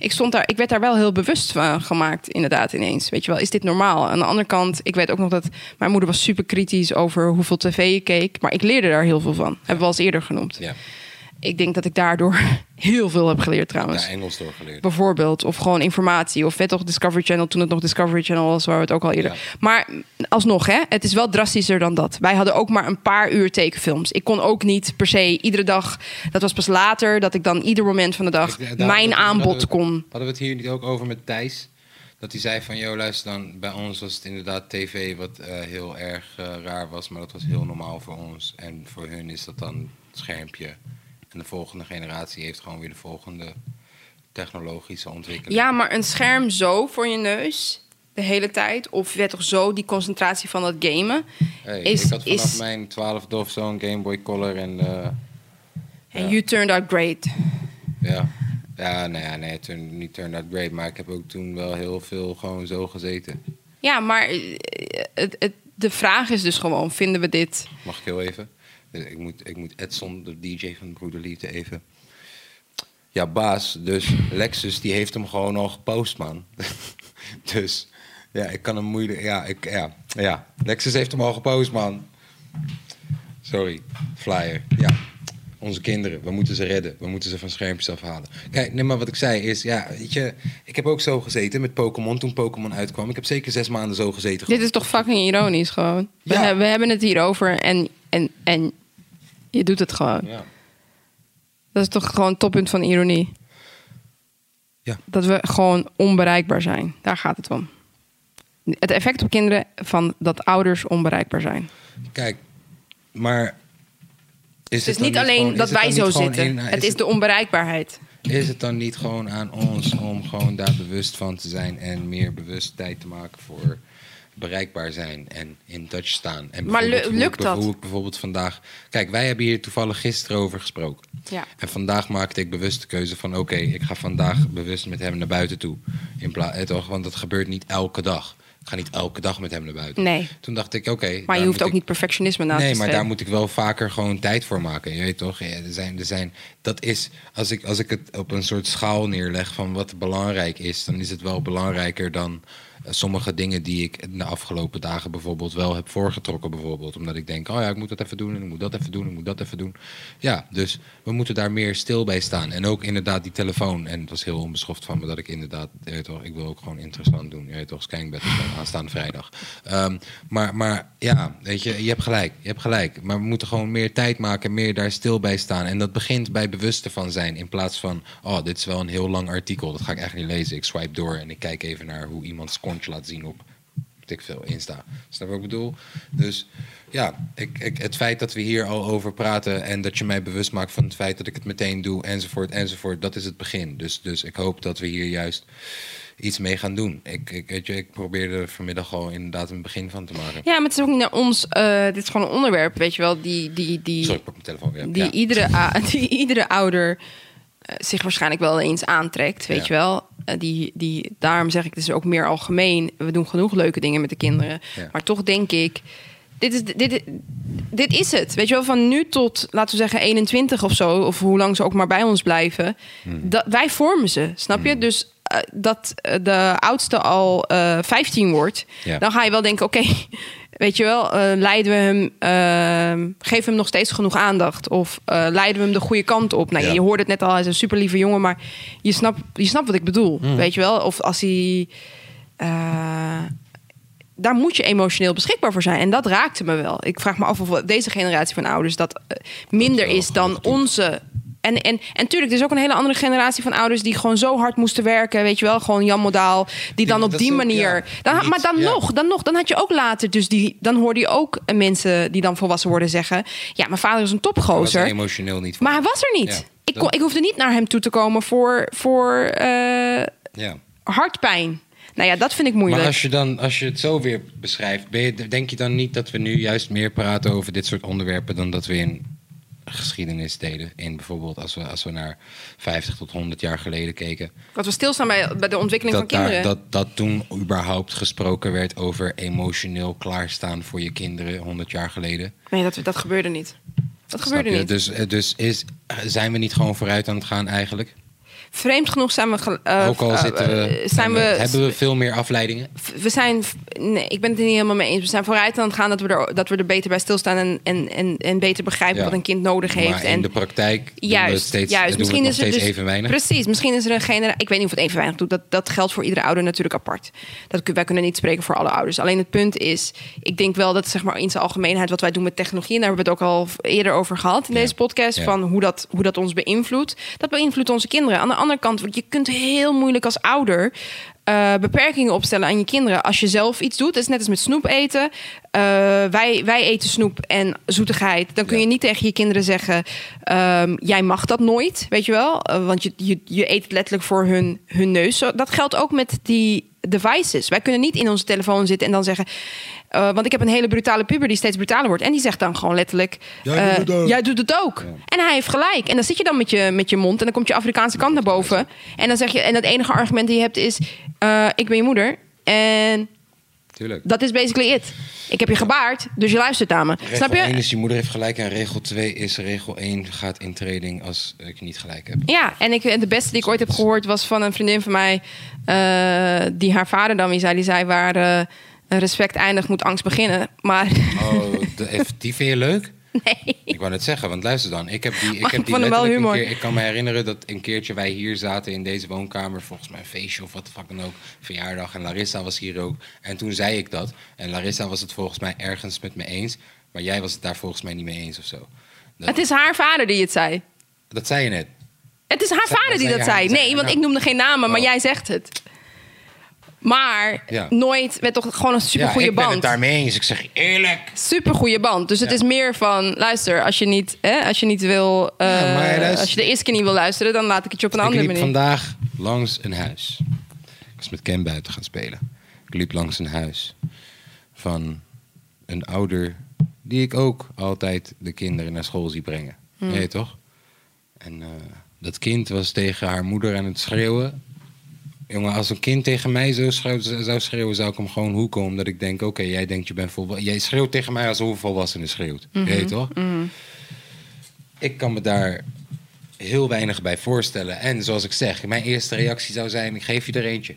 Ik, stond daar, ik werd daar wel heel bewust van gemaakt, inderdaad, ineens. Weet je wel, is dit normaal? Aan de andere kant, ik weet ook nog dat mijn moeder was super kritisch over hoeveel tv je keek. Maar ik leerde daar heel veel van. Hebben we al eens eerder genoemd. Ja, Ik denk dat ik daardoor heel veel heb geleerd trouwens. ja, Engels doorgeleerd. Bijvoorbeeld, of gewoon informatie. Of vet toch Discovery Channel, toen het nog Discovery Channel was, waar we het ook al eerder. Ja. Maar alsnog, hè, het is wel drastischer dan dat. Wij hadden ook maar een paar uur tekenfilms. Ik kon ook niet per se iedere dag. Dat was pas later dat ik dan ieder moment van de dag Ik- daar- mijn aanbod hadden we- kon. Hadden we het hier niet ook over met Thijs? Dat hij zei van, joh, luister dan, bij ons was het inderdaad tv wat eh, heel erg eh, raar was, maar dat was heel normaal voor ons. En voor hun is dat dan schermpje. En de volgende generatie heeft gewoon weer de volgende technologische ontwikkeling. Ja, maar een scherm zo voor je neus de hele tijd. Of werd toch zo die concentratie van dat gamen. Hey, is- ik had vanaf is- mijn twaalfde of zo een Game Boy Color en eh, En you turned out great. ja. Ja, nee, ja, nee, turn, niet turned out great, maar ik heb ook toen wel heel veel gewoon zo gezeten. Ja, maar eh, het, het, de vraag is dus gewoon, vinden we dit... Mag ik heel even? Dus Ik moet, ik moet Edson, de DJ van Broederliefde, even... Ja, baas, dus Lexus, die heeft hem gewoon al gepost, man. dus, ja, ik kan hem moeilijk... Ja, ik, ja, ja, Lexus heeft hem al gepost, man. Sorry, flyer. Ja, onze kinderen, we moeten ze redden. We moeten ze van schermpjes afhalen. Kijk, nee, maar wat ik zei is, ja, weet je... Ik heb ook zo gezeten met Pokémon toen Pokémon uitkwam. Ik heb zeker zes maanden zo gezeten. Dit is toch fucking ironisch gewoon. We, Ja. we hebben het hierover en, en, en je doet het gewoon. Ja. Dat is toch gewoon het toppunt van ironie. Ja. Dat we gewoon onbereikbaar zijn. Daar gaat het om. Het effect op kinderen van dat ouders onbereikbaar zijn. Kijk, maar... Is Het is niet alleen gewoon- dat wij zo zitten. in- het is is de onbereikbaarheid. Is het dan niet gewoon aan ons om gewoon daar bewust van te zijn en meer bewust tijd te maken voor bereikbaar zijn en in touch staan? En Maar lukt dat? Hoe ik bijvoorbeeld vandaag. Kijk, wij hebben hier toevallig gisteren over gesproken. Ja. En vandaag maakte ik bewust de keuze van: oké, ik ga vandaag bewust met hem naar buiten toe. In pla- eh, toch, want dat gebeurt niet elke dag. Ga niet elke dag met hem naar buiten. Nee. Toen dacht ik: oké. Maar je hoeft ook ik- niet perfectionisme na Nee, te maar streven. daar moet ik wel vaker gewoon tijd voor maken. Je weet toch? Ja, er zijn, er zijn, dat is, als ik, als ik het op een soort schaal neerleg van wat belangrijk is, dan is het wel belangrijker dan eh, sommige dingen die ik de afgelopen dagen bijvoorbeeld wel heb voorgetrokken. Bijvoorbeeld omdat ik denk, oh ja, ik moet dat even doen en ik moet dat even doen, ik moet dat even doen. Ja, dus we moeten daar meer stil bij staan. En ook inderdaad die telefoon. En het was heel onbeschoft van me dat ik inderdaad, je weet toch, ik wil ook gewoon interessant doen. Je weet toch, dan aanstaande vrijdag. Ehm, maar, maar ja, weet je, je hebt gelijk. Je hebt gelijk. Maar we moeten gewoon meer tijd maken, meer daar stil bij staan. En dat begint bij bewust ervan zijn. In plaats van, oh, dit is wel een heel lang artikel. Dat ga ik eigenlijk niet lezen. Ik swipe door en ik kijk even naar hoe iemand zijn kontje laat zien op ik veel, Insta. Snap wat ik bedoel? Dus ja, ik, ik, het feit dat we hier al over praten en dat je mij bewust maakt van het feit dat ik het meteen doe, enzovoort, enzovoort, dat is het begin. Dus, dus ik hoop dat we hier juist iets mee gaan doen. Ik, ik, weet je, ik probeerde er vanmiddag al inderdaad een begin van te maken. Ja, maar het is ook niet naar ons. eh, dit is gewoon een onderwerp, weet je wel. Die, die, die, Sorry, ik pak mijn telefoon weer. die, Ja. iedere, die iedere ouder eh, zich waarschijnlijk wel eens aantrekt, weet Ja. je wel. Eh, die, die, daarom zeg ik, het is ook meer algemeen. We doen genoeg leuke dingen met de kinderen. Ja. Maar toch denk ik, dit is, dit, dit is het. Weet je wel, van nu tot, laten we zeggen, 21 of zo... of hoe lang ze ook maar bij ons blijven... Hmm. Dat, wij vormen ze, snap je? Dus eh, dat eh, de oudste al eh 15 wordt, Ja. dan ga je wel denken: oké, weet je wel, eh, leiden we hem, eh, geven we hem nog steeds genoeg aandacht? Of eh, leiden we hem de goede kant op? Nou, Ja. je hoorde het net al, hij is een super lieve jongen, maar je snapt, je snapt wat ik bedoel, Mm. weet je wel? Of als hij. eh, daar moet je emotioneel beschikbaar voor zijn. En dat raakte me wel. Ik vraag me af of deze generatie van ouders dat eh, minder is dan onze. En, en, en tuurlijk, er is ook een hele andere generatie van ouders die gewoon zo hard moesten werken. Weet je wel, gewoon Jan Modaal. Die dan op die ook, manier. ja, dan, niet- maar dan ja. nog, dan nog. Dan had je ook later. Dus die, dan hoorde je ook mensen die dan volwassen worden zeggen. Ja, mijn vader is een Hij was topgozer. emotioneel niet voor. Maar hij was er niet. Ja, ik, kon, ik hoefde niet naar hem toe te komen voor, voor eh, ja. hartpijn. Nou ja, dat vind ik moeilijk. Maar als je, dan, als je het zo weer beschrijft, ben je, denk je dan niet dat we nu juist meer praten over dit soort onderwerpen dan dat we in geschiedenis deden? In bijvoorbeeld als we, als we naar 50 tot 100 jaar geleden keken. Dat we stilstaan bij, bij de ontwikkeling Dat, van kinderen. dat, dat toen überhaupt gesproken werd over emotioneel klaarstaan voor je kinderen 100 jaar geleden. Nee, dat, dat gebeurde niet. Dat Snap gebeurde je? niet. Dus, eh, dus is, zijn we niet gewoon vooruit aan het gaan eigenlijk? Vreemd genoeg zijn we... eh, Ook al eh, zitten we, eh, zijn we, hebben we veel meer afleidingen. we zijn... Nee, ik ben het er niet helemaal mee eens. We zijn vooruit aan het gaan dat we er, dat we er beter bij stilstaan... en, en, en, en beter begrijpen Ja. wat een kind nodig heeft. Maar in en de praktijk Juist, steeds, juist. het nog er dus, even weinig. Precies, misschien is er een generatie. Ik weet niet of het even weinig doet. Dat, dat geldt voor iedere ouder natuurlijk apart. Dat, wij kunnen niet spreken voor alle ouders. Alleen het punt is, ik denk wel dat zeg maar in zijn algemeenheid wat wij doen met technologie, en daar hebben we het ook al eerder over gehad in Ja. deze podcast, Ja. van hoe dat, hoe dat ons beïnvloedt. Dat beïnvloedt onze kinderen. Aan de andere kant, want je kunt heel moeilijk als ouder eh, beperkingen opstellen aan je kinderen. Als je zelf iets doet, het is net als met snoep eten. Eh, wij, wij eten snoep en zoetigheid. Dan kun je niet tegen je kinderen zeggen: ehm, jij mag dat nooit, weet je wel? Eh, want je, je, je eet het letterlijk voor hun, hun neus. Dat geldt ook met die devices. Wij kunnen niet in onze telefoon zitten en dan zeggen. Eh, want ik heb een hele brutale puber die steeds brutaler wordt. En die zegt dan gewoon letterlijk: Jij eh, doet het ook. Jij doet het ook. En hij heeft gelijk. En dan zit je dan met je, met je mond en dan komt je Afrikaanse kant naar boven. En dan zeg je: En het enige argument die je hebt is: eh, Ik ben je moeder. En Tuurlijk. dat is basically it. Ik heb je gebaard, dus je luistert naar me. Regel Snap je? 1 is je moeder heeft gelijk en regel 2 is regel 1 gaat in training als ik niet gelijk heb. Ja, en ik, de beste die ik ooit heb gehoord was van een vriendin van mij. eh, die haar vader dan weer zei. Die zei waar eh, respect eindigt moet angst beginnen. Maar Oh, de, die vind je leuk? nee. Ik wou net zeggen, want luister dan. Ik heb die, ik Maar heb ik die letterlijk een keer... Ik kan me herinneren dat een keertje wij hier zaten in deze woonkamer. Volgens mij een feestje of wat de fuck dan ook. Verjaardag. En Larissa was hier ook. En toen zei ik dat. En Larissa was het volgens mij ergens met me eens. Maar jij was het daar volgens mij niet mee eens of zo. Dat, Het is haar vader die het zei. dat zei je net. Het is haar vader die dat zei. Nee, want nou? ik noemde geen namen, maar Oh. jij zegt het. Maar Ja. nooit met toch gewoon een Ja, supergoeie ik ben het band. daarmee eens. Ik zeg eerlijk. Supergoeie band. Dus het Ja. is meer van, luister, als je niet, hè, als je niet wil, eh, luister- als je de eerste keer niet wil luisteren, dan laat ik het je op een ik andere liep manier. vandaag langs een huis. Ik was met Ken buiten gaan spelen. Ik liep langs een huis van een ouder die ik ook altijd de kinderen naar school zie brengen. Hmm. Nee, toch? En eh, dat kind was tegen haar moeder aan het schreeuwen. Jongen, als een kind tegen mij zo schreeuwt- zou schreeuwen, zou ik hem gewoon hoeken. Omdat ik denk, oké, jij denkt je bent volwassen. Jij schreeuwt tegen mij als een volwassene schreeuwt. Mhm. Weet je toch? Ik kan me daar heel weinig bij voorstellen. En zoals ik zeg, mijn eerste reactie zou zijn: ik geef je er eentje.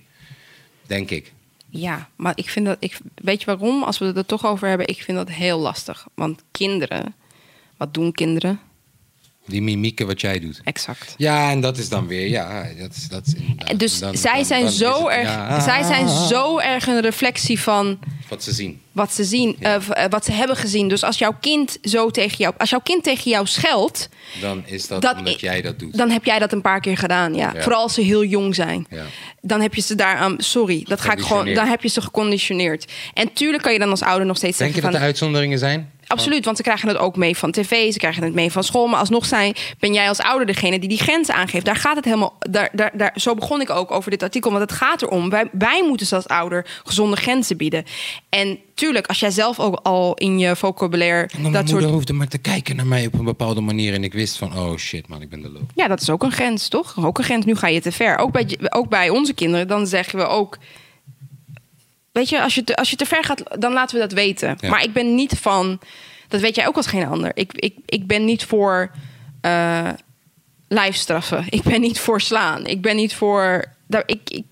Denk ik. Ja, maar ik vind dat. Ik, weet je waarom? Als we het er toch over hebben, ik vind dat heel lastig. Want kinderen, wat doen kinderen? Die mimieken wat jij doet. Exact. Ja, en dat is dan weer, ja, dat is, dat is inderdaad- En Dus dan- zij dan- zijn dan zo het- erg. ja, zij zijn zo erg een reflectie van Wat ze zien. wat ze zien, Ja. eh, eh, wat ze hebben gezien. Dus als jouw kind zo tegen jou, als jouw kind tegen jou scheldt, Dan is dat, Dat omdat jij dat doet. dan heb jij dat een paar keer gedaan. Ja. Ja. Vooral als ze heel jong zijn. Ja. Dan heb je ze daaraan, sorry, dat ga ik gewoon, dan heb je ze geconditioneerd. En tuurlijk kan je dan als ouder nog steeds Denk je zeggen dat van, er uitzonderingen zijn? Absoluut, want ze krijgen het ook mee van tv, ze krijgen het mee van school. Maar alsnog zijn, ben jij als ouder degene die die grenzen aangeeft. Daar gaat het helemaal. Daar, daar, daar, zo begon ik ook over dit artikel. Want het gaat erom. Wij, wij moeten ze als ouder gezonde grenzen bieden. En tuurlijk, als jij zelf ook al in je vocabulaire. Mijn dat moeder soort. hoefde maar te kijken naar mij op een bepaalde manier. En ik wist van, oh shit man, ik ben de loop. Ja, dat is ook een grens, toch? Ook een grens. Nu ga je te ver. Ook bij, ook bij onze kinderen, dan zeggen we ook. Weet je, als je, te, als je te ver gaat, dan laten we dat weten. Ja. Maar ik ben niet van. Dat weet jij ook als geen ander. Ik, ik, ik ben niet voor eh lijfstraffen. Ik ben niet voor slaan. Ik ben niet voor daar, ik, ik,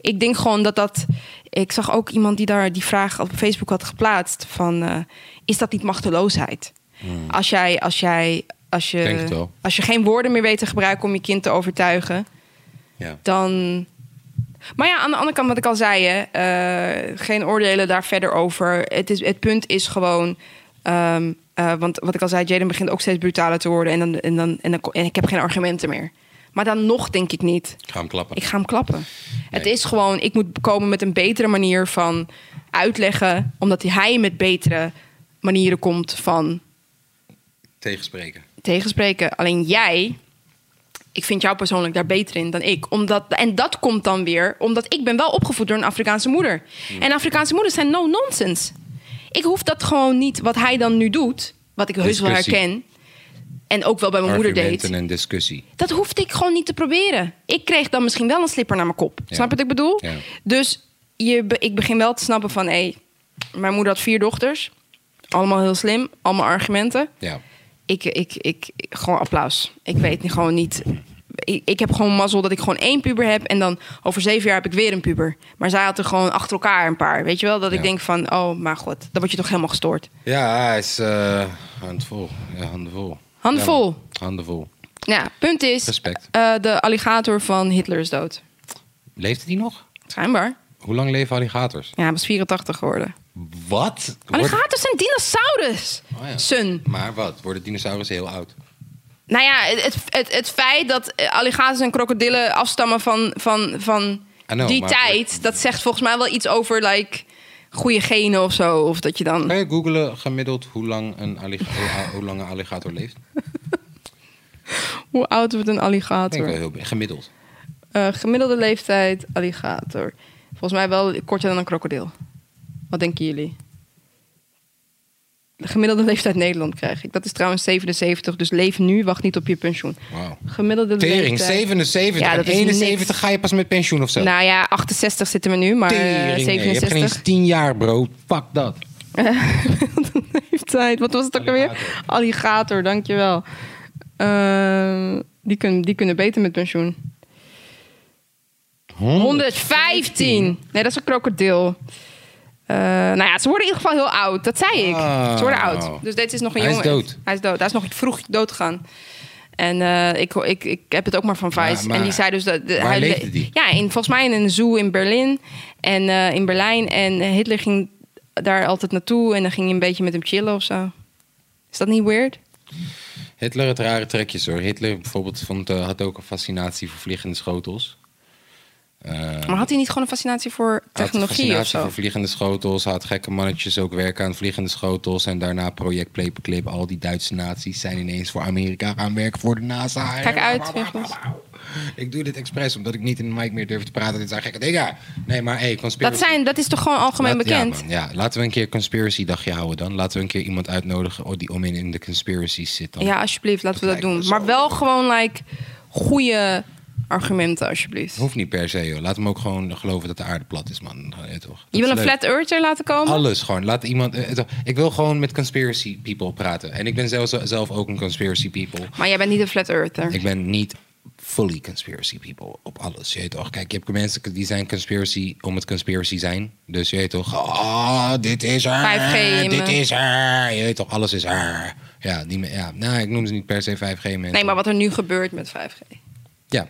ik denk gewoon dat dat. Ik zag ook iemand die daar die vraag op Facebook had geplaatst: van eh, is dat niet machteloosheid? Als jij, als jij, als Hmm. Je, als je geen woorden meer weet te gebruiken om je kind te overtuigen, Ja. dan. Maar ja, aan de andere kant, wat ik al zei, hè, eh, geen oordelen daar verder over. Het, is, het punt is gewoon. ehm, eh, want wat ik al zei, Jaden begint ook steeds brutaler te worden. En, dan, en, dan, en, dan, en ik heb geen argumenten meer. Maar dan nog denk ik niet. Ik ga hem klappen. Ik ga hem klappen. Het is gewoon, ik moet komen met een betere manier van uitleggen. Omdat hij met betere manieren komt van Tegenspreken. tegenspreken. Alleen jij, ik vind jou persoonlijk daar beter in dan ik. Omdat, en dat komt dan weer omdat ik ben wel opgevoed door een Afrikaanse moeder. En Afrikaanse moeders zijn no nonsense. Ik hoef dat gewoon niet, wat hij dan nu doet, wat ik heus wel herken. En ook wel bij mijn moeder deed. En discussie. Dat hoefde ik gewoon niet te proberen. Ik kreeg dan misschien wel een slipper naar mijn kop. Ja. Snap je wat ik bedoel? Ja. Dus je, ik begin wel te snappen van... hé, mijn moeder had vier dochters. Allemaal heel slim. Allemaal argumenten. Ja. Ik, ik, ik, ik- gewoon applaus. Ik weet niet, gewoon niet... Ik, ik heb gewoon mazzel dat ik gewoon één puber heb... en dan over zeven jaar heb ik weer een puber. Maar zij had er gewoon achter elkaar een paar. Weet je wel? Dat ik Ja. denk van, oh, maar god. Dan word je toch helemaal gestoord. Ja, hij is eh handvol. Ja, handenvol. Handenvol. Ja, handenvol. Ja, punt is... Respect. eh, de alligator van Hitler is dood. Leefde die nog? Schijnbaar. Hoe lang leven alligators? Ja, hij was 84 geworden. Wat? Wordt- Alligators zijn dinosaurus. Oh ja. Sun. Maar wat? Worden dinosaurussen heel oud? Nou ja, het, het, het feit dat eh, alligators en krokodillen afstammen van, van, van I know, die maar- tijd... dat zegt volgens mij wel iets over like, goede genen of zo. Of dat je dan... Kan je googlen gemiddeld hoe lang een, alliga- hoe, hoe lang een alligator leeft? Hoe oud wordt een Ik denk alligator? wel heel gemiddeld. Eh, gemiddelde leeftijd alligator. Volgens mij wel korter dan een krokodil. Wat denken jullie? De gemiddelde leeftijd Nederland krijg ik. Dat is trouwens 77, dus leef nu, wacht niet op je pensioen. Wauw. Gemiddelde Tering, leeftijd... 77 Ja, dat is 71 niks. ga je pas met pensioen of zo. Nou ja, 68 zitten we nu, maar eh, Tering, nee, je hebt geen 67. eens 10 jaar, bro. Fuck dat. leeftijd. Wat was het ook alweer? Alligator. Dankjewel. Ehm die, kunnen, die kunnen beter met pensioen. 115. Nee, dat is een krokodil. Eh, nou ja, ze worden in ieder geval heel oud. Dat zei ik. Ah. Ze worden oud. Dus dit is nog een Hij is jongen. dood. Hij is dood. Hij is nog vroeg dood gegaan. En eh, ik, ik, ik heb het ook maar van Vice. Maar- en die zei dus dat... de- hij leefde die? Ja, in, volgens mij in een zoo in Berlin. En eh, in Berlijn. En Hitler ging daar altijd naartoe. En dan ging hij een beetje met hem chillen of zo. Is dat niet weird? Hitler had rare trekjes hoor. Hitler bijvoorbeeld vond, had ook een fascinatie voor vliegende schotels. Eh, Maar had hij niet gewoon een fascinatie voor had technologie of fascinatie zo? voor vliegende schotels. Had gekke mannetjes ook werken aan vliegende schotels. En daarna project Paperclip. Al die Duitse naties zijn ineens voor Amerika gaan werken voor de NASA. Kijk uit. Ik doe dit expres omdat ik niet in de mic meer durf te praten. Dit zijn gekke dingen. Nee, maar hey, conspiracy. Dat, zijn, dat is toch gewoon algemeen Laat- bekend? Ja, man, ja, laten we een keer conspiracy dagje houden dan. Laten we een keer iemand uitnodigen oh, die om in, in de conspiracies zit dan. Ja, alsjeblieft, laten Dat we dat doen. Maar wel gewoon like goede argumenten, alsjeblieft. Hoeft niet per se, joh. Laat hem ook gewoon geloven dat de aarde plat is, man. Ja, toch? Dat Je wil een leuk. flat earther laten komen? Alles gewoon. Laat iemand. eh. Ik wil gewoon met conspiracy people praten. En ik ben zelf, zelf ook een conspiracy people. Maar jij bent niet een flat earther. Ik ben niet fully conspiracy people op alles. Je weet toch? Kijk, je hebt mensen die zijn conspiracy om het conspiracy zijn. Dus je weet toch? Oh, dit is er. 5G, Dit is er. Je weet toch? Alles is er. Ja, die, ja. Nou, ik noem ze niet per se 5G mensen. Nee, maar wat er nu gebeurt met 5G. Ja.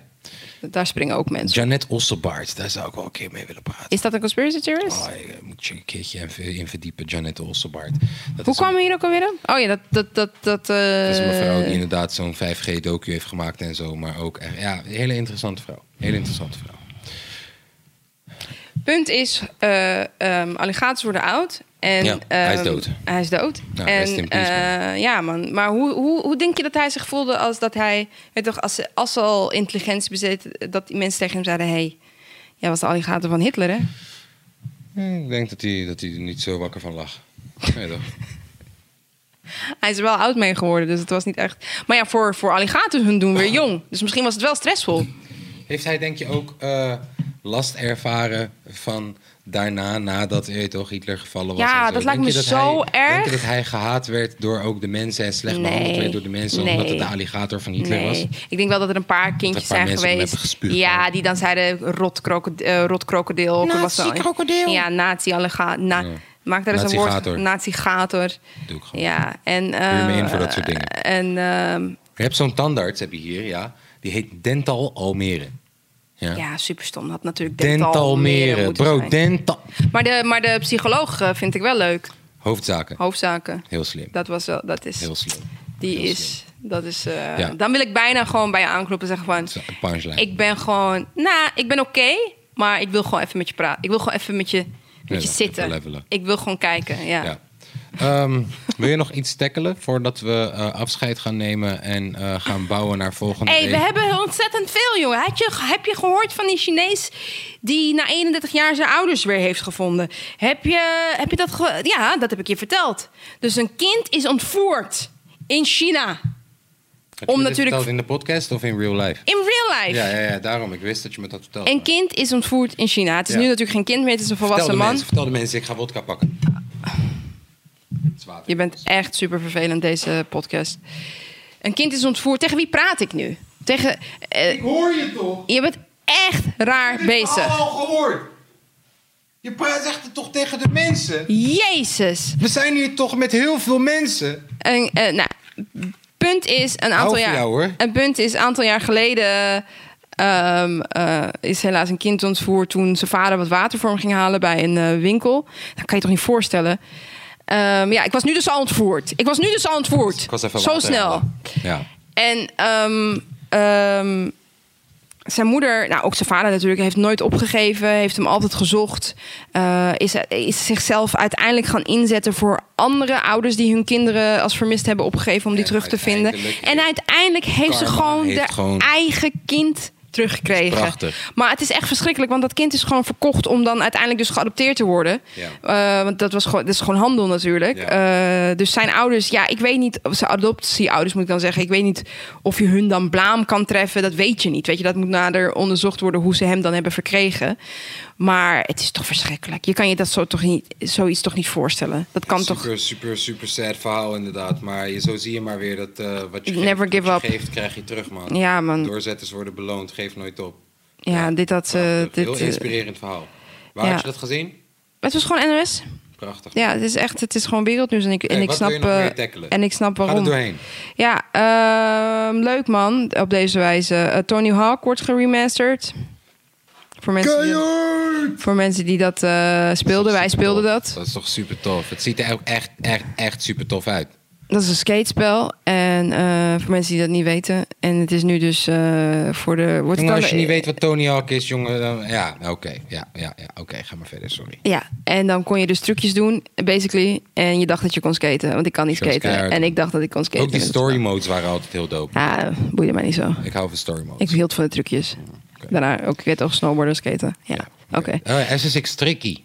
Daar springen ook mensen. Janet Osselbaard, daar zou ik wel een keer mee willen praten. Is dat een conspiracy theorist? Oh, ik moet je een keertje in, verdiepen, Janet Osselbaard. Dat Hoe is een- kwam we hier ook alweer op? Oh ja, dat... dat, dat, dat eh, Dat is een mevrouw die inderdaad zo'n 5G-docu heeft gemaakt en zo. Maar ook echt, ja, een hele interessante vrouw. Hele interessante vrouw. Punt is, eh ehm, alligators worden oud. En, Ja, hij is ehm, dood. Hij is dood. Ja, en, rest in peace, eh, ja, man. Maar hoe, hoe, hoe denk je dat hij zich voelde als dat hij... Weet toch, als, ze- als ze al intelligentie bezit... dat die mensen tegen hem zeiden... hey, jij was de alligator van Hitler, hè? Eh, Ik denk dat hij, dat hij er niet zo wakker van lag. Ja, toch? Hij is er wel oud mee geworden, dus het was niet echt... Maar ja, voor, voor alligators hun doen weer jong. Dus misschien was het wel stressvol. Heeft hij denk je ook eh, last ervaren van daarna, nadat je toch, Hitler gevallen was. Ja, en zo. dat lijkt me dat zo hij, Denk je erg. dat hij gehaat werd door ook de mensen en slecht Nee, behandeld werd door de mensen nee. omdat het de alligator van Hitler was? Nee, ik denk wel dat er een paar kindjes paar zijn geweest. ja, hoor. die dan zeiden rot, krokodil, eh, rot krokodil. Ook was zo- Nazi-krokodil. Ja, nazi alligator. Na, Ja. Maak daar eens een woord. Nazigator. Doe ik gewoon. Ja, en... Eh, in voor dat soort dingen. En ehm, Je hebt zo'n tandarts, heb je hier, ja. Die heet Dental Almere. Ja. ja, super stom. Had natuurlijk Dental Dental Bro, dental... Maar de, maar de psycholoog eh, vind ik wel leuk. Hoofdzaken. Hoofdzaken. Heel slim. Dat was wel... Dat is... Heel slim. Die Heel is... Dat is... eh, Ja. Dan wil ik bijna gewoon bij je aankloppen en zeggen van... Zo. Ik ben gewoon... Nou, ik ben oké. maar ik wil gewoon even met je praten. Ik wil gewoon even met je, met je zitten. Ik wil gewoon kijken, ja. Ja. Ehm, wil je nog iets tackelen voordat we eh, afscheid gaan nemen en eh, gaan bouwen naar volgende week? we hebben ontzettend veel, jongen. Heb je, heb je gehoord van die Chinees die na 31 jaar zijn ouders weer heeft gevonden? Heb je, heb je dat ge- Ja, dat heb ik je verteld. Dus een kind is ontvoerd in China. Heb je natuurlijk- in de podcast of in real life? In real life. Ja, ja, ja, daarom. Ik wist dat je me dat vertelde. Een kind is ontvoerd in China. Het is Ja. nu natuurlijk geen kind meer, het is een Vertel volwassen de man. mensen, vertel de mensen, ik ga wodka pakken. Je bent echt super vervelend, deze podcast. Een kind is ontvoerd. Tegen wie praat ik nu? Tegen. eh, hoor je toch? je bent echt raar bezig. al gehoord. Je praat het toch tegen de mensen? Jezus. We zijn hier toch met heel veel mensen. En, eh, nou, punt is een aantal jaar. jou, hoor. Een punt is een aantal jaar geleden. ehm, eh, is helaas een kind ontvoerd toen zijn vader wat water voor hem ging halen bij een winkel. Dat kan je toch niet voorstellen? Ehm, ja, ik was nu dus al ontvoerd. Ik was nu dus al ontvoerd. Ik was even Zo snel. Ja. En ehm, ehm, zijn moeder, nou ook zijn vader natuurlijk, heeft nooit opgegeven, heeft hem altijd gezocht. eh, is, is zichzelf uiteindelijk gaan inzetten voor andere ouders die hun kinderen als vermist hebben opgegeven om die En terug te vinden. En uiteindelijk heeft ze gewoon haar gewoon- eigen kind teruggekregen. Prachtig. Maar het is echt verschrikkelijk, want dat kind is gewoon verkocht om dan uiteindelijk dus geadopteerd te worden. Ja. Eh, want dat, was gewoon, dat is gewoon handel natuurlijk. Ja. Eh, dus zijn ouders, ja, ik weet niet, of zijn adoptieouders moet ik dan zeggen. Ik weet niet of je hun dan blaam kan treffen. Dat weet je niet. Weet je, dat moet nader onderzocht worden hoe ze hem dan hebben verkregen. Maar het is toch verschrikkelijk. Je kan je dat zo toch niet, zoiets toch niet voorstellen. Dat kan toch. super, super, super sad verhaal inderdaad. Maar je, zo zie je maar weer dat eh, wat je, Never geeft, give wat je up. geeft, krijg je terug, man. Ja, man. Doorzetters worden beloond, geef nooit op. Ja, dit dat. eh, Prachtig. dit, Heel eh, inspirerend verhaal. Waar ja. had je dat gezien? het was gewoon NOS. Prachtig. Ja, het is echt, het is gewoon wereldnieuws. En ik, en ik snap. en ik snap Ga er waarom. doorheen. Ja, ehm, leuk man, op deze wijze. Tony Hawk wordt geremasterd. Voor mensen, die, voor mensen die dat eh, speelden, wij speelden tof. dat. Dat is toch super tof. Het ziet er ook echt, echt, echt super tof uit. Dat is een skatespel. En eh, voor mensen die dat niet weten. En het is nu dus eh, voor de... Wordt Jongen, als je niet weet wat Tony Hawk is, jongen, dan, ja, oké. Ja, ja, ja, oké, ga maar verder, sorry. Ja, en dan kon je dus trucjes doen, basically. En je dacht dat je kon skaten, want ik kan niet skaten. keihard. En ik dacht dat ik kon skaten. Ook die story modes waren altijd heel dope. Ja, boeide mij niet zo. Ik hou van story modes. Ik hield van de trucjes. Daarna ook, ik weet ook snowboarden, skaten. Ja, oké. Oh, SSX Tricky.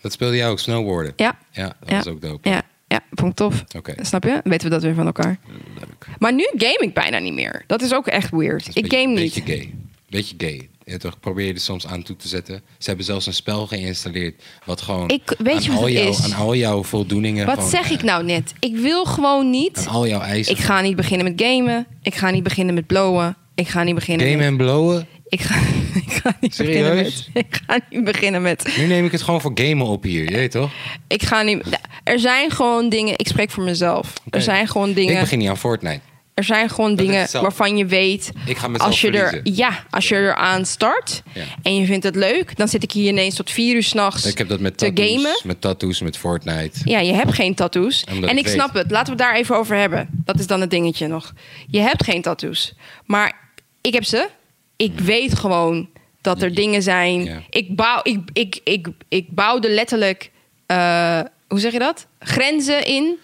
Dat speelde jij ook, snowboarden. Ja. Ja, dat ja. was ook dope. Ja, ja, vond ik tof. Oké. Snap je? Weten we dat weer van elkaar. Leuk. Maar nu game ik bijna niet meer. Dat is ook echt weird. Dat is Ik beetje- game niet. Beetje gay. Beetje gay. Ja, toch probeer je er soms aan toe te zetten. Ze hebben zelfs een spel geïnstalleerd. Wat gewoon. Ik- weet aan je wat al het jouw, is? Aan al jouw voldoeningen. Wat gewoon, zeg ik nou net? Ik wil gewoon niet. Aan al jouw eisen. Ik ga niet beginnen met gamen. Ik ga niet beginnen met blowen. Ik ga niet beginnen Gamen met... en blowen. Ik ga, ik ga niet beginnen Serieus? met... Ik ga niet beginnen met... Nu neem ik het gewoon voor gamen op hier. Je weet toch? Ik ga niet... Er zijn gewoon dingen... Ik spreek voor mezelf. Er zijn gewoon dingen... Ik begin niet aan Fortnite. Er zijn gewoon dingen waarvan je weet. Ik ga als je er, ja, als je er aan start Ja. en je vindt het leuk, dan zit ik hier ineens tot vier uur s'nachts Ik heb dat met te tattoos. gamen. Met tattoos, met Fortnite. Ja, je hebt geen tattoos. Omdat en ik snap het. Laten we het daar even over hebben. Dat is dan het dingetje nog. Je hebt geen tattoos. Maar ik heb ze. Ik weet gewoon dat er dingen zijn. Ja. Ik, bouw, ik, ik, ik, ik bouwde letterlijk, eh, hoe zeg je dat? Grenzen in.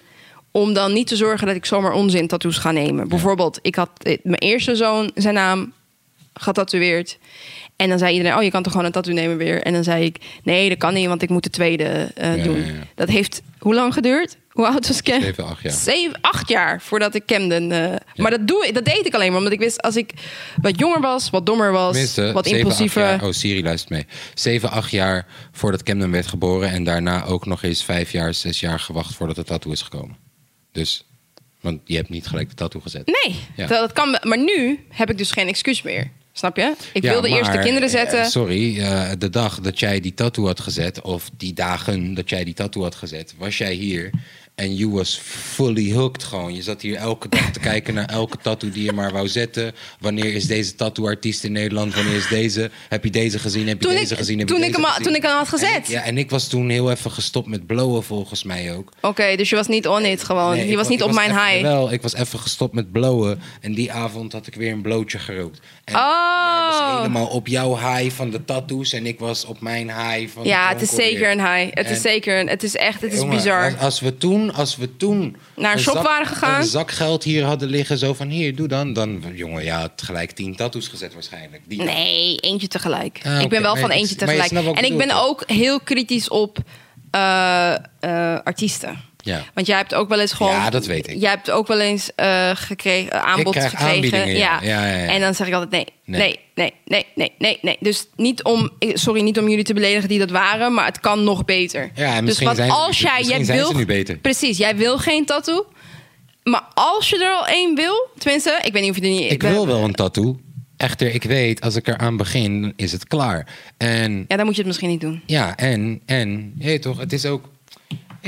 Om dan niet te zorgen dat ik zomaar onzin tattoos ga nemen. Bijvoorbeeld, ik had eh, mijn eerste zoon zijn naam getatoeëerd. En dan zei iedereen, oh, je kan toch gewoon een tattoo nemen weer? En dan zei ik, nee, dat kan niet, want ik moet de tweede eh, Ja, doen. ja, ja. Dat heeft hoe lang geduurd? Hoe oud was Cam? Zeven, acht jaar. Zeven, acht jaar voordat ik Camden... eh, Maar dat, doe, dat deed ik alleen maar omdat ik wist... als ik wat jonger was, wat dommer was, Tenminste, wat zeven, impulsiever... jaar- oh, Siri luistert mee. Zeven, acht jaar voordat Camden werd geboren. En daarna ook nog eens vijf jaar, zes jaar gewacht voordat de tattoo is gekomen. Dus, want je hebt niet gelijk de tattoo gezet. Nee, Ja. dat kan, maar nu heb ik dus geen excuus meer. Snap je? Ik Ja, wilde eerst de kinderen zetten. eh, sorry, eh, de dag dat jij die tattoo had gezet, of die dagen dat jij die tattoo had gezet, was jij hier en you was fully hooked gewoon. Je zat hier elke dag te kijken naar elke tattoo die je maar wou zetten. Wanneer is deze tattoo-artiest in Nederland? Wanneer is deze? Heb je deze gezien? Heb je Toen deze ik- gezien? Heb je toen ik deze hem gezien? toen ik hem had gezet. En ik- ja, en ik was toen heel even gestopt met blowen volgens mij ook. Oké, dus je was niet on it gewoon. Nee, je was niet op mijn high. Wel, ik was even gestopt met blowen. En die avond had ik weer een blootje gerookt. En Oh. jij was helemaal op jouw high van de tattoos. En ik was op mijn high van Ja, het is zeker een high. Het is zeker een... Het is echt... Het is Jongen, bizar. Als, als we toen, als we toen Naar een shop zak- waren gegaan? Een zak geld hier hadden liggen, zo van hier, doe dan. Dan, jongen, ja, had gelijk tien tattoos gezet waarschijnlijk. Die Nee, eentje tegelijk. Ah, ik ben wel maar van eentje tegelijk. En ik ben ook heel kritisch op eh, eh, artiesten. Ja. Want jij hebt ook wel eens gewoon... Ja, dat weet ik. Jij hebt ook wel eens eh, gekregen, aanbod gekregen. aanbiedingen, ja. Ja. Ja. En dan zeg ik altijd nee, Nee. nee, nee, nee, nee, nee, nee. Dus niet om... Sorry, niet om jullie te beledigen die dat waren, maar het kan nog beter. Ja, en dus misschien wat zijn ze nu- als jij... misschien jij zijn wil, ze nu beter. Precies, jij wil geen tattoo. Maar als je er al één wil... Tenminste, ik weet niet of je er niet... Ik ben- wil wel een tattoo. Echter, ik weet, als ik eraan begin, dan is het klaar. En Ja, dan moet je het misschien niet doen. Ja, en, en, weet toch, het is ook...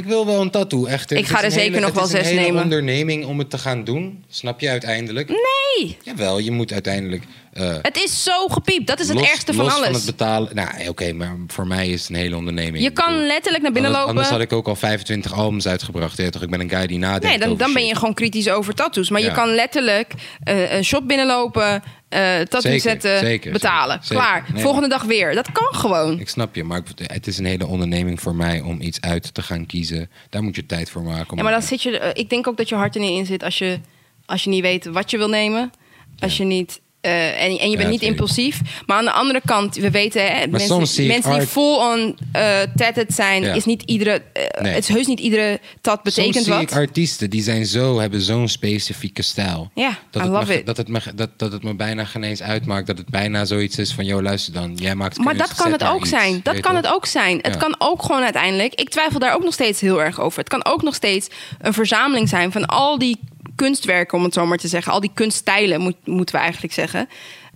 Ik wil wel een tattoo, echt. Ik ga er zeker nog wel zes Het is een nemen. onderneming om het te gaan doen. Snap je uiteindelijk? Nee! Jawel, je moet uiteindelijk... eh, Het is zo gepiept. Dat is het los- ergste van los alles. van het betalen... Nou, oké, maar voor mij is het een hele onderneming. je kan letterlijk naar binnen anders, lopen. Anders had ik ook al 25 albums uitgebracht. Toch? Ik ben een guy die nadenkt Nee, dan, dan ben je gewoon kritisch over tattoos. Maar je kan letterlijk eh, een shop binnenlopen, eh tattoo zetten, zeker, betalen. zeker. Klaar. Nee, Volgende dag weer. Dat kan gewoon. Ik snap je, maar ik- het is een hele onderneming voor mij om iets uit te gaan kiezen. Daar moet je tijd voor maken. Ja, maar dan zit je. eh, ik denk ook dat je hart er niet in zit als je, als je niet weet wat je wil nemen. Als je niet. Eh, en, en je bent dat niet impulsief. Maar aan de andere kant, we weten, hè, mensen, zie mensen die art- full-on eh tatted zijn, Ja. is niet iedere. eh, Nee. Het is heus niet iedere tat betekent Soms zie wat. ik artiesten die zijn zo, hebben zo'n specifieke stijl. Ja, dat I het love me, it. Dat het, me, dat, dat het me bijna geen eens uitmaakt. Dat het bijna zoiets is van, joh, luister dan. Jij maakt Maar dat kan het ook iets. zijn. Dat kan het ook zijn. Het kan ook gewoon uiteindelijk. Ik twijfel daar ook nog steeds heel erg over. Het kan ook nog steeds een verzameling zijn van al die kunstwerken, om het zo maar te zeggen. Al die kunststijlen, moet, moeten we eigenlijk zeggen.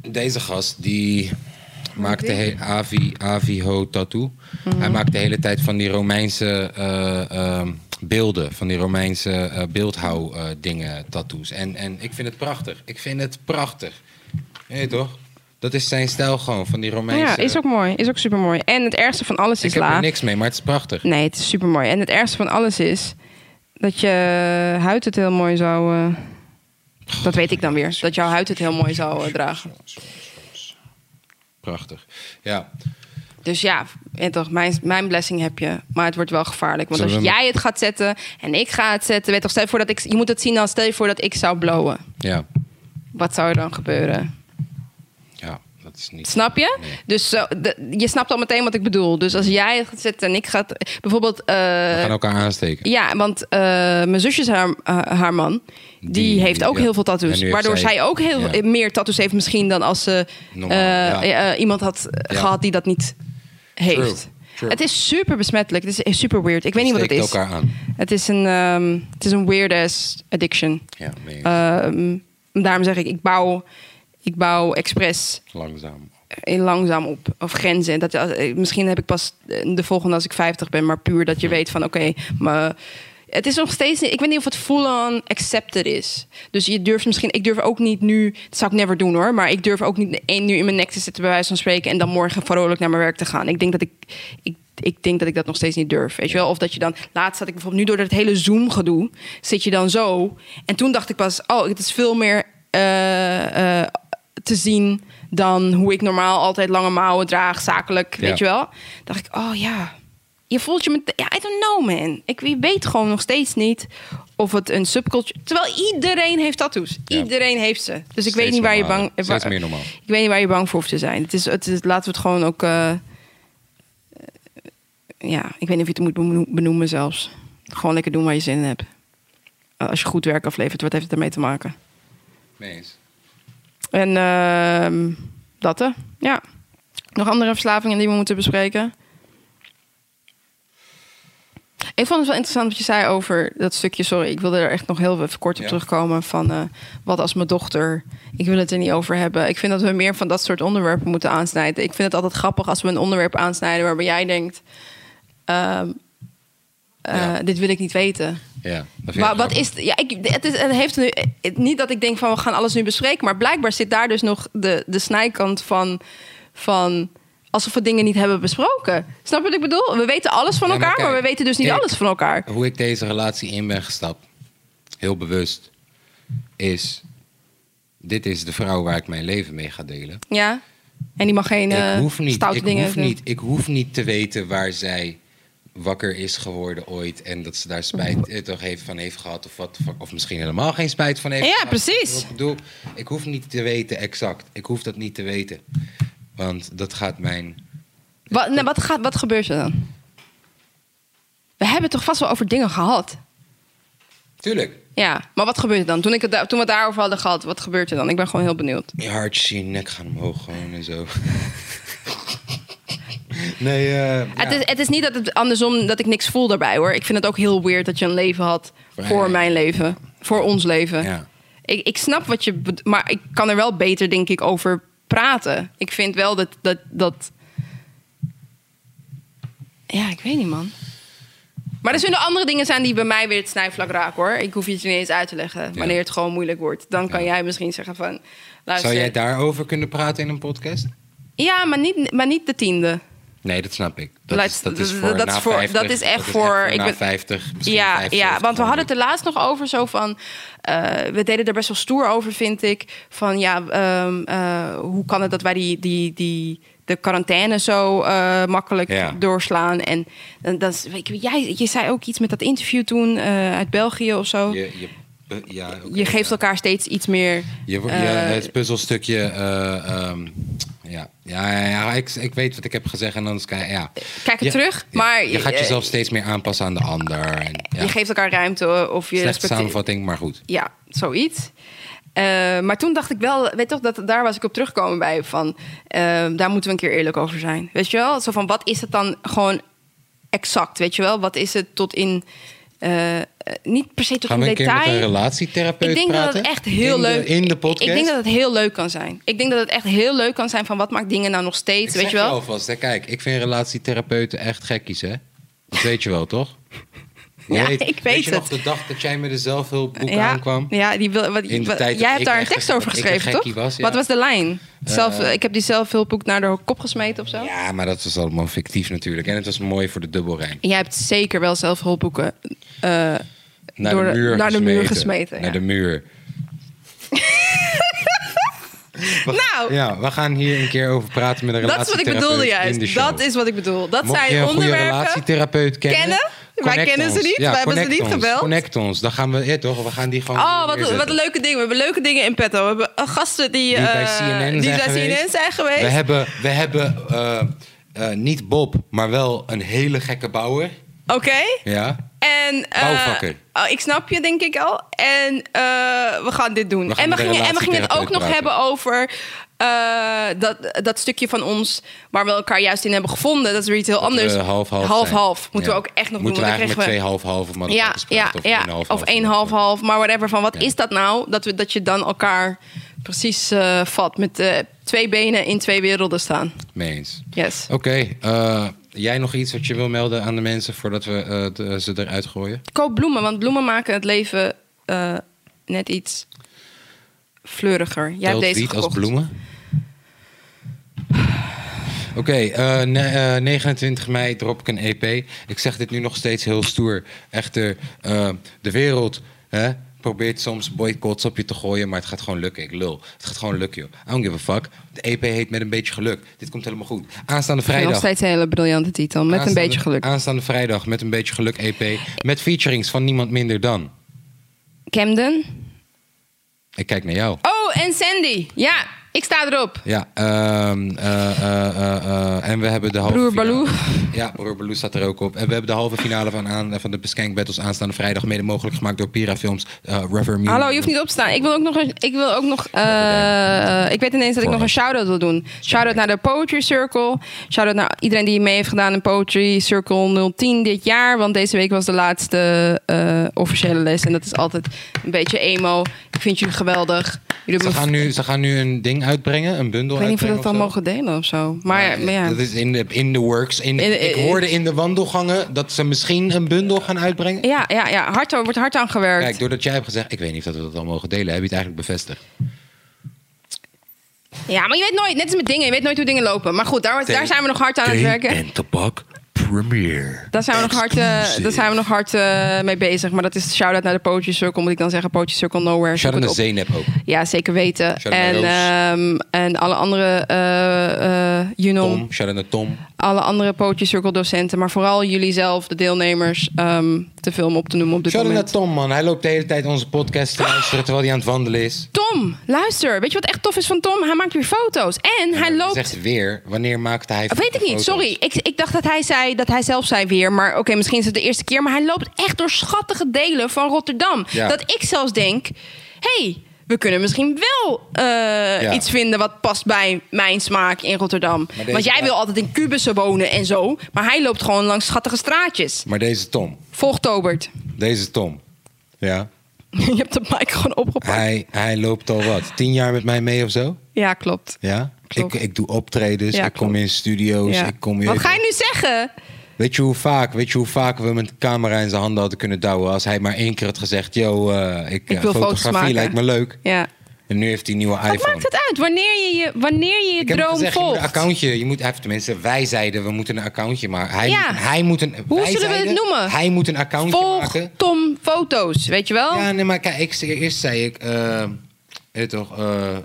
Deze gast, die maakte he, Avi, Avi Ho Tattoo. Mhm. Hij maakt de hele tijd van die Romeinse eh, ehm, beelden. Van die Romeinse eh beeldhouw eh, dingen, tattoos. En, en ik vind het prachtig. Ik vind het prachtig. Weet je toch? Dat is zijn stijl gewoon, van die Romeinse... Ja, is ook mooi. Is ook super mooi. En het ergste van alles Ik is heb er niks mee, maar het is prachtig. Nee, het is super mooi. En het ergste van alles is dat je huid het heel mooi zou. eh, dat weet ik dan weer. Dat jouw huid het heel mooi zou eh, dragen. Prachtig. Ja, Dus ja, en toch, mijn, mijn blessing heb je. Maar het wordt wel gevaarlijk. Want als jij het gaat zetten en ik ga het zetten. Weet toch, stel je voor dat ik. Je moet het zien als stel je voor dat ik zou blowen. ja, Wat zou er dan gebeuren? Ja. Dat is niet... Snap je? Nee. Dus de- je snapt al meteen wat ik bedoel. Dus als jij gaat zetten en ik ga. Bijvoorbeeld. eh, We gaan elkaar aansteken. Ja, want eh, mijn zusje haar, eh, haar man. Die, Die- heeft ook ja. heel veel tattoos. Waardoor zij- zij, ook heel ja. meer tattoos heeft misschien dan als ze eh, ja. eh, iemand had gehad die dat niet heeft. True, true. Het is super besmettelijk. Het is super weird. Ik weet niet wat het is. elkaar aan. Het is een, ehm, het is een weird ass addiction. Ja, Ehm, daarom zeg ik, ik bouw, ik bouw expres langzaam. in langzaam op. Of grenzen. Dat, eh, misschien heb ik pas de volgende als ik 50 ben. Maar puur dat je weet van oké, maar het is nog steeds. niet- Ik weet niet of het full-on accepted is. Dus je durft misschien. Ik durf ook niet nu. Dat zou ik never doen hoor. Maar ik durf ook niet één nu in mijn nek te zitten bij wijze van spreken. En dan morgen vrolijk naar mijn werk te gaan. Ik denk dat ik. ik ik denk dat ik dat nog steeds niet durf. Weet je wel? Of dat je dan. Laatst zat ik bijvoorbeeld nu door het hele Zoom-gedoe. Zit je dan zo. En toen dacht ik pas. Oh, het is veel meer. eh, eh, te zien dan hoe ik normaal altijd lange mouwen draag, zakelijk, weet je wel. Dacht ik, oh ja, je voelt je met. Ja, I don't know, man. Ik weet gewoon nog steeds niet of het een subculture. Terwijl iedereen heeft tattoos. Ja. Iedereen heeft ze. Dus ik Steeds weet niet waar je bang. Waar- meer normaal. Ik weet niet waar je bang voor hoeft te zijn. Het is, het is, laten we het gewoon ook. eh, eh, ja, ik weet niet of je het moet beno- benoemen zelfs. Gewoon lekker doen waar je zin in hebt. Als je goed werk aflevert, wat heeft het ermee te maken? Mee eens. En ehm, dat hè? Ja. Nog andere verslavingen die we moeten bespreken? Ik vond het wel interessant wat je zei over dat stukje. Sorry, ik wilde er echt nog heel even kort op Ja. terugkomen. Van eh, wat als mijn dochter. Ik wil het er niet over hebben. Ik vind dat we meer van dat soort onderwerpen moeten aansnijden. Ik vind het altijd grappig als we een onderwerp aansnijden waarbij jij denkt. ehm, eh, Ja. Dit wil ik niet weten. Ja, Maar wat is. Ja, ik, het, is, het heeft nu. niet dat ik denk van we gaan alles nu bespreken. Maar blijkbaar zit daar dus nog de, de snijkant van. van alsof we dingen niet hebben besproken. Snap je wat ik bedoel? We weten alles van Ja, maar elkaar, maar, we weten dus niet ik- alles van elkaar. Hoe ik deze relatie in ben gestapt, heel bewust, is... Dit is de vrouw waar ik mijn leven mee ga delen. Ja. En die mag geen eh ik hoef niet, ik dingen hoef doen. niet, ik hoef niet te weten waar zij wakker is geworden ooit en dat ze daar spijt eh, toch heeft van heeft gehad of wat of misschien helemaal geen spijt van heeft. Ja, gehad. precies. Ik bedoel, ik hoef niet te weten exact. Ik hoef dat niet te weten, want dat gaat mijn. Wat, nou, wat, gaat, wat gebeurt er dan? We hebben het toch vast wel over dingen gehad. Tuurlijk. Ja, maar wat gebeurt er dan? Toen, ik het, toen we het daarover hadden gehad, wat gebeurt er dan? Ik ben gewoon heel benieuwd. Je hartjes in je nek gaan omhoog gewoon en zo. nee, eh, Het, is, het is niet dat het andersom dat ik niks voel daarbij hoor. Ik vind het ook heel weird dat je een leven had Voor mijn leven, voor ons leven. Ja. Ik, ik snap wat je, maar ik kan er wel beter denk ik over praten. Ik vind wel dat dat dat. Ja, ik weet niet man. Maar er zullen andere dingen zijn die bij mij weer het snijvlak raken hoor. Ik hoef je het niet eens uit te leggen. Wanneer het gewoon moeilijk wordt, dan kan jij misschien zeggen van. Luister, Zou jij daarover kunnen praten in een podcast? Ja, maar niet, maar niet de tiende. Nee, dat snap ik. Dat is, dat is voor dat na is voor- 50, dat is echt voor- ik na ben- 50, misschien Ja, 75 ja, want we hadden het er laatst nog over zo van... eh, we deden er best wel stoer over, vind ik. Van ja, ehm, eh, hoe kan het dat wij die, die, die, de quarantaine zo eh, makkelijk Ja. doorslaan? En dan dat is- je, jij, je zei ook iets met dat interview toen uit België of zo. Je, Je, je, ja, oké, geeft ja. elkaar steeds iets meer... Je, je, eh, het puzzelstukje. eh, ehm, ja, ja, ja, ja ik, ik weet wat ik heb gezegd en anders kan je- ja. Kijk het Je- terug, maar... je gaat eh, jezelf steeds meer aanpassen aan de ander. En, ja. Je geeft elkaar ruimte of je Slechte samenvatting, maar goed. Ja, zoiets. Eh, maar toen dacht ik wel, weet toch, dat, daar was ik op teruggekomen bij van, eh, daar moeten we een keer eerlijk over zijn. Weet je wel? Zo van, wat is het dan gewoon exact, weet je wel? Wat is het tot in, eh, eh, niet per se tot Gaan we in een keer met een detail. relatietherapeut Ik denk praten? dat het echt heel in de- leuk in de podcast? Ik denk dat het heel leuk kan zijn. Ik denk dat het echt heel leuk kan zijn van wat maakt dingen nou nog steeds, Ik weet je wel? alvast, hè, kijk, ik vind relatietherapeuten echt gekkies, hè? Dat weet je wel, toch? Je Ja, ik weet je het. nog de dag dat jij met de zelfhulpboek ja, aankwam? ja, die wil, wat, In de wat- tijd dat jij hebt daar een tekst een- over geschreven, een toch? gekkie was, ja. Wat was de lijn? Zelf, Eh, ik heb die zelfhulpboek naar de kop gesmeten of zo? Ja, maar dat was allemaal fictief natuurlijk. En het was mooi voor de dubbelrijm. Jij hebt zeker wel zelfhulpboeken eh, Naar Door de muur naar de gesmeten. muur gesmeten, Naar de muur. Nou, Ja, we gaan hier een keer over praten met een dat is wat ik relatietherapeut bedoelde juist. Dat is wat ik bedoel. Dat Mocht je zijn een goede onderwerpen. relatietherapeut kennen... kennen? Wij kennen ze niet, Ja, wij hebben ze niet ons. gebeld. Connect ons. Dan gaan we... Ja, toch? We gaan die gewoon Oh, wat, wat leuke dingen. We hebben leuke dingen in petto. We hebben eh, gasten die, Die bij eh, CNN die zijn bij geweest. CNN zijn geweest. We hebben, we hebben eh, niet Bob, maar wel een hele gekke bouwer. Oké. Ja. En, Bouwvakker. oh, ik snap je, denk ik al. En we gaan dit doen. Gaan en, we gingen, en we gingen het ook nog hebben over eh, dat, dat stukje van ons waar we elkaar juist in hebben gevonden. Dat is weer iets heel anders. half-half Half, zijn. half. Moeten Ja. we ook echt nog Moeten doen. we eigenlijk met twee half-half, we- ja, ja, of ja. half of één half, half. Maar whatever. Van wat Ja. is dat nou? Dat, we, dat je dan elkaar precies eh, vat. Met eh, twee benen in twee werelden staan. Mee eens. Yes. Oké, jij nog iets wat je wil melden aan de mensen voordat we de- ze eruit gooien? Koop bloemen, want bloemen maken het leven net iets fleuriger. Jij hebt deze gekocht. als bloemen? Oké, eh, ne- eh, 29 mei drop ik een EP. Ik zeg dit nu nog steeds heel stoer. Echter, eh, de wereld hè, probeert soms boycotts op je te gooien, maar het gaat gewoon lukken. Ik lul. Het gaat gewoon lukken, joh. I don't give a fuck. De EP heet Met een beetje geluk. Dit komt helemaal goed. Aanstaande Nog vrijdag. steeds een hele briljante titel. Met een beetje geluk. Aanstaande vrijdag met een beetje geluk EP. Met featurings van niemand minder dan. Camden. Ik kijk naar jou. Oh, en Sandy. Ja, ik sta erop. Ja, ehm, eh, eh, eh, eh, en we hebben de halve Broer finale- Baloo. Ja, Broer Baloo staat er ook op. En we hebben de halve finale van, aan, van de Beskank Battles aanstaande vrijdag mede mogelijk gemaakt door Pira Films. eh. Hallo, je hoeft niet op te staan. Ik wil ook nog. Een, ik wil ook nog. eh, ik weet ineens dat ik nog een shout-out wil doen. Shout-out naar de Poetry Circle. Shout-out naar iedereen die mee heeft gedaan in Poetry Circle 010 dit jaar. Want deze week was de laatste eh, officiële les. En dat is altijd een beetje emo. Ik vind jullie geweldig. Jullie Ze hebben gaan, nu, ze gaan nu een ding uitbrengen, een bundel ik weet niet of we dat dan zo. mogen delen of zo. Maar, maar ja. Dat is in de, in de works. In, In- ik hoorde in de wandelgangen dat ze misschien een bundel gaan uitbrengen. Ja, ja, ja. Hard, er wordt hard aan gewerkt. Kijk, doordat jij hebt gezegd, ik weet niet of dat we dat al mogen delen, heb je het eigenlijk bevestigd. Ja, maar je weet nooit. Net als met dingen. Je weet nooit hoe dingen lopen. Maar goed, daar, daar zijn we nog hard aan het werken. en tabak premiere. Daar zijn we nog hard, eh, daar zijn we nog hard eh, mee bezig. Maar dat is shout-out naar de Poetry Circle. Moet ik dan zeggen, Poetry Circle Nowhere. Shout Zoek out het naar. Zeynep ook. Ja, zeker weten. Shout-out En, ehm, en alle andere, eh eh Junon, Tom, shout out naar Tom. Alle andere Poetry Circle docenten. Maar vooral jullie zelf, de deelnemers, ehm, te film op te noemen op dit Shout out naar moment. Tom, man. Hij loopt de hele tijd onze podcast te luisteren terwijl hij aan het wandelen is. Tom, luister. Weet je wat echt tof is van Tom? Hij maakt weer foto's. En hij Hij loopt... zegt weer, wanneer maakte hij Weet ik niet, foto's? sorry. Ik, ik dacht dat hij zei dat hij zelf zei weer. Maar oké, misschien is het de eerste keer. Maar hij loopt echt door schattige delen van Rotterdam. Ja. Dat ik zelfs denk: hey, we kunnen misschien wel eh, iets vinden wat past bij mijn smaak in Rotterdam. Want jij wil altijd in Kubussen wonen en zo. Maar hij loopt gewoon langs schattige straatjes. Maar deze Tom, Volg Tobert. deze Tom, ja, Je hebt de mic gewoon opgepakt. hij, hij loopt al wat, tien jaar met mij mee of zo? Ja, klopt. Ja? Klopt. Ik, ik doe optredens, Ja, ik kom in studio's, Ja. ik kom... Wat ga je nu zeggen? Weet je hoe vaak, weet je hoe vaak we met camera in zijn handen hadden kunnen douwen als hij maar één keer had gezegd, yo, eh, ik, Ik eh, wil fotografie lijkt me leuk. Ja. En nu heeft hij een nieuwe Wat iPhone. maakt het uit? Wanneer je je, wanneer je, je Ik droom gezegd, je moet een volgt. accountje. Je moet, heeft tenminste, wij zeiden we moeten een accountje maken. Hij, Ja. moet, hij moet een. Hoe wij zullen we het zeiden, noemen? Hij moet een accountje Volg maken. Tom foto's, weet je wel? Ja, nee, maar kijk, ik, eerst zei ik. eh, je toch,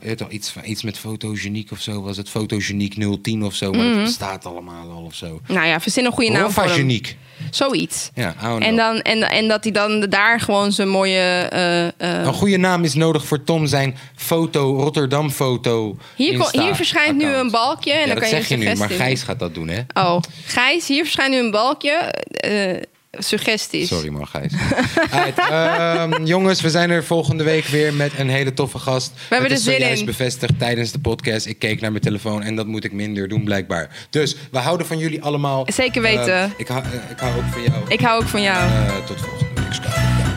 je toch iets, iets met fotogeniek of zo? Was het fotogeniek 010 of zo? Maar Mhm. dat bestaat allemaal al of zo. Nou ja, verzin een goede naam voor hem. Rovageniek. Zoiets. Ja, En, dan, en, en dat hij dan daar gewoon zijn mooie... eh, eh, Een goede naam is nodig voor Tom zijn foto, Rotterdam foto. hier, ko- Insta hier verschijnt nu een balkje en Ja, dan dat kan je zeg je een nu, maar Gijs gaat dat doen, hè? Oh, Gijs, hier verschijnt nu een balkje. Suggesties. Sorry man, Gijs. Alright, ehm, jongens, we zijn er volgende week weer met een hele toffe gast. We hebben het er zin in. bevestigd tijdens de podcast. Ik keek naar mijn telefoon en dat moet ik minder doen blijkbaar. Dus we houden van jullie allemaal. Zeker weten. Eh, ik, hou, eh, ik hou ook van jou. Ik hou ook van jou. Eh, tot volgende week.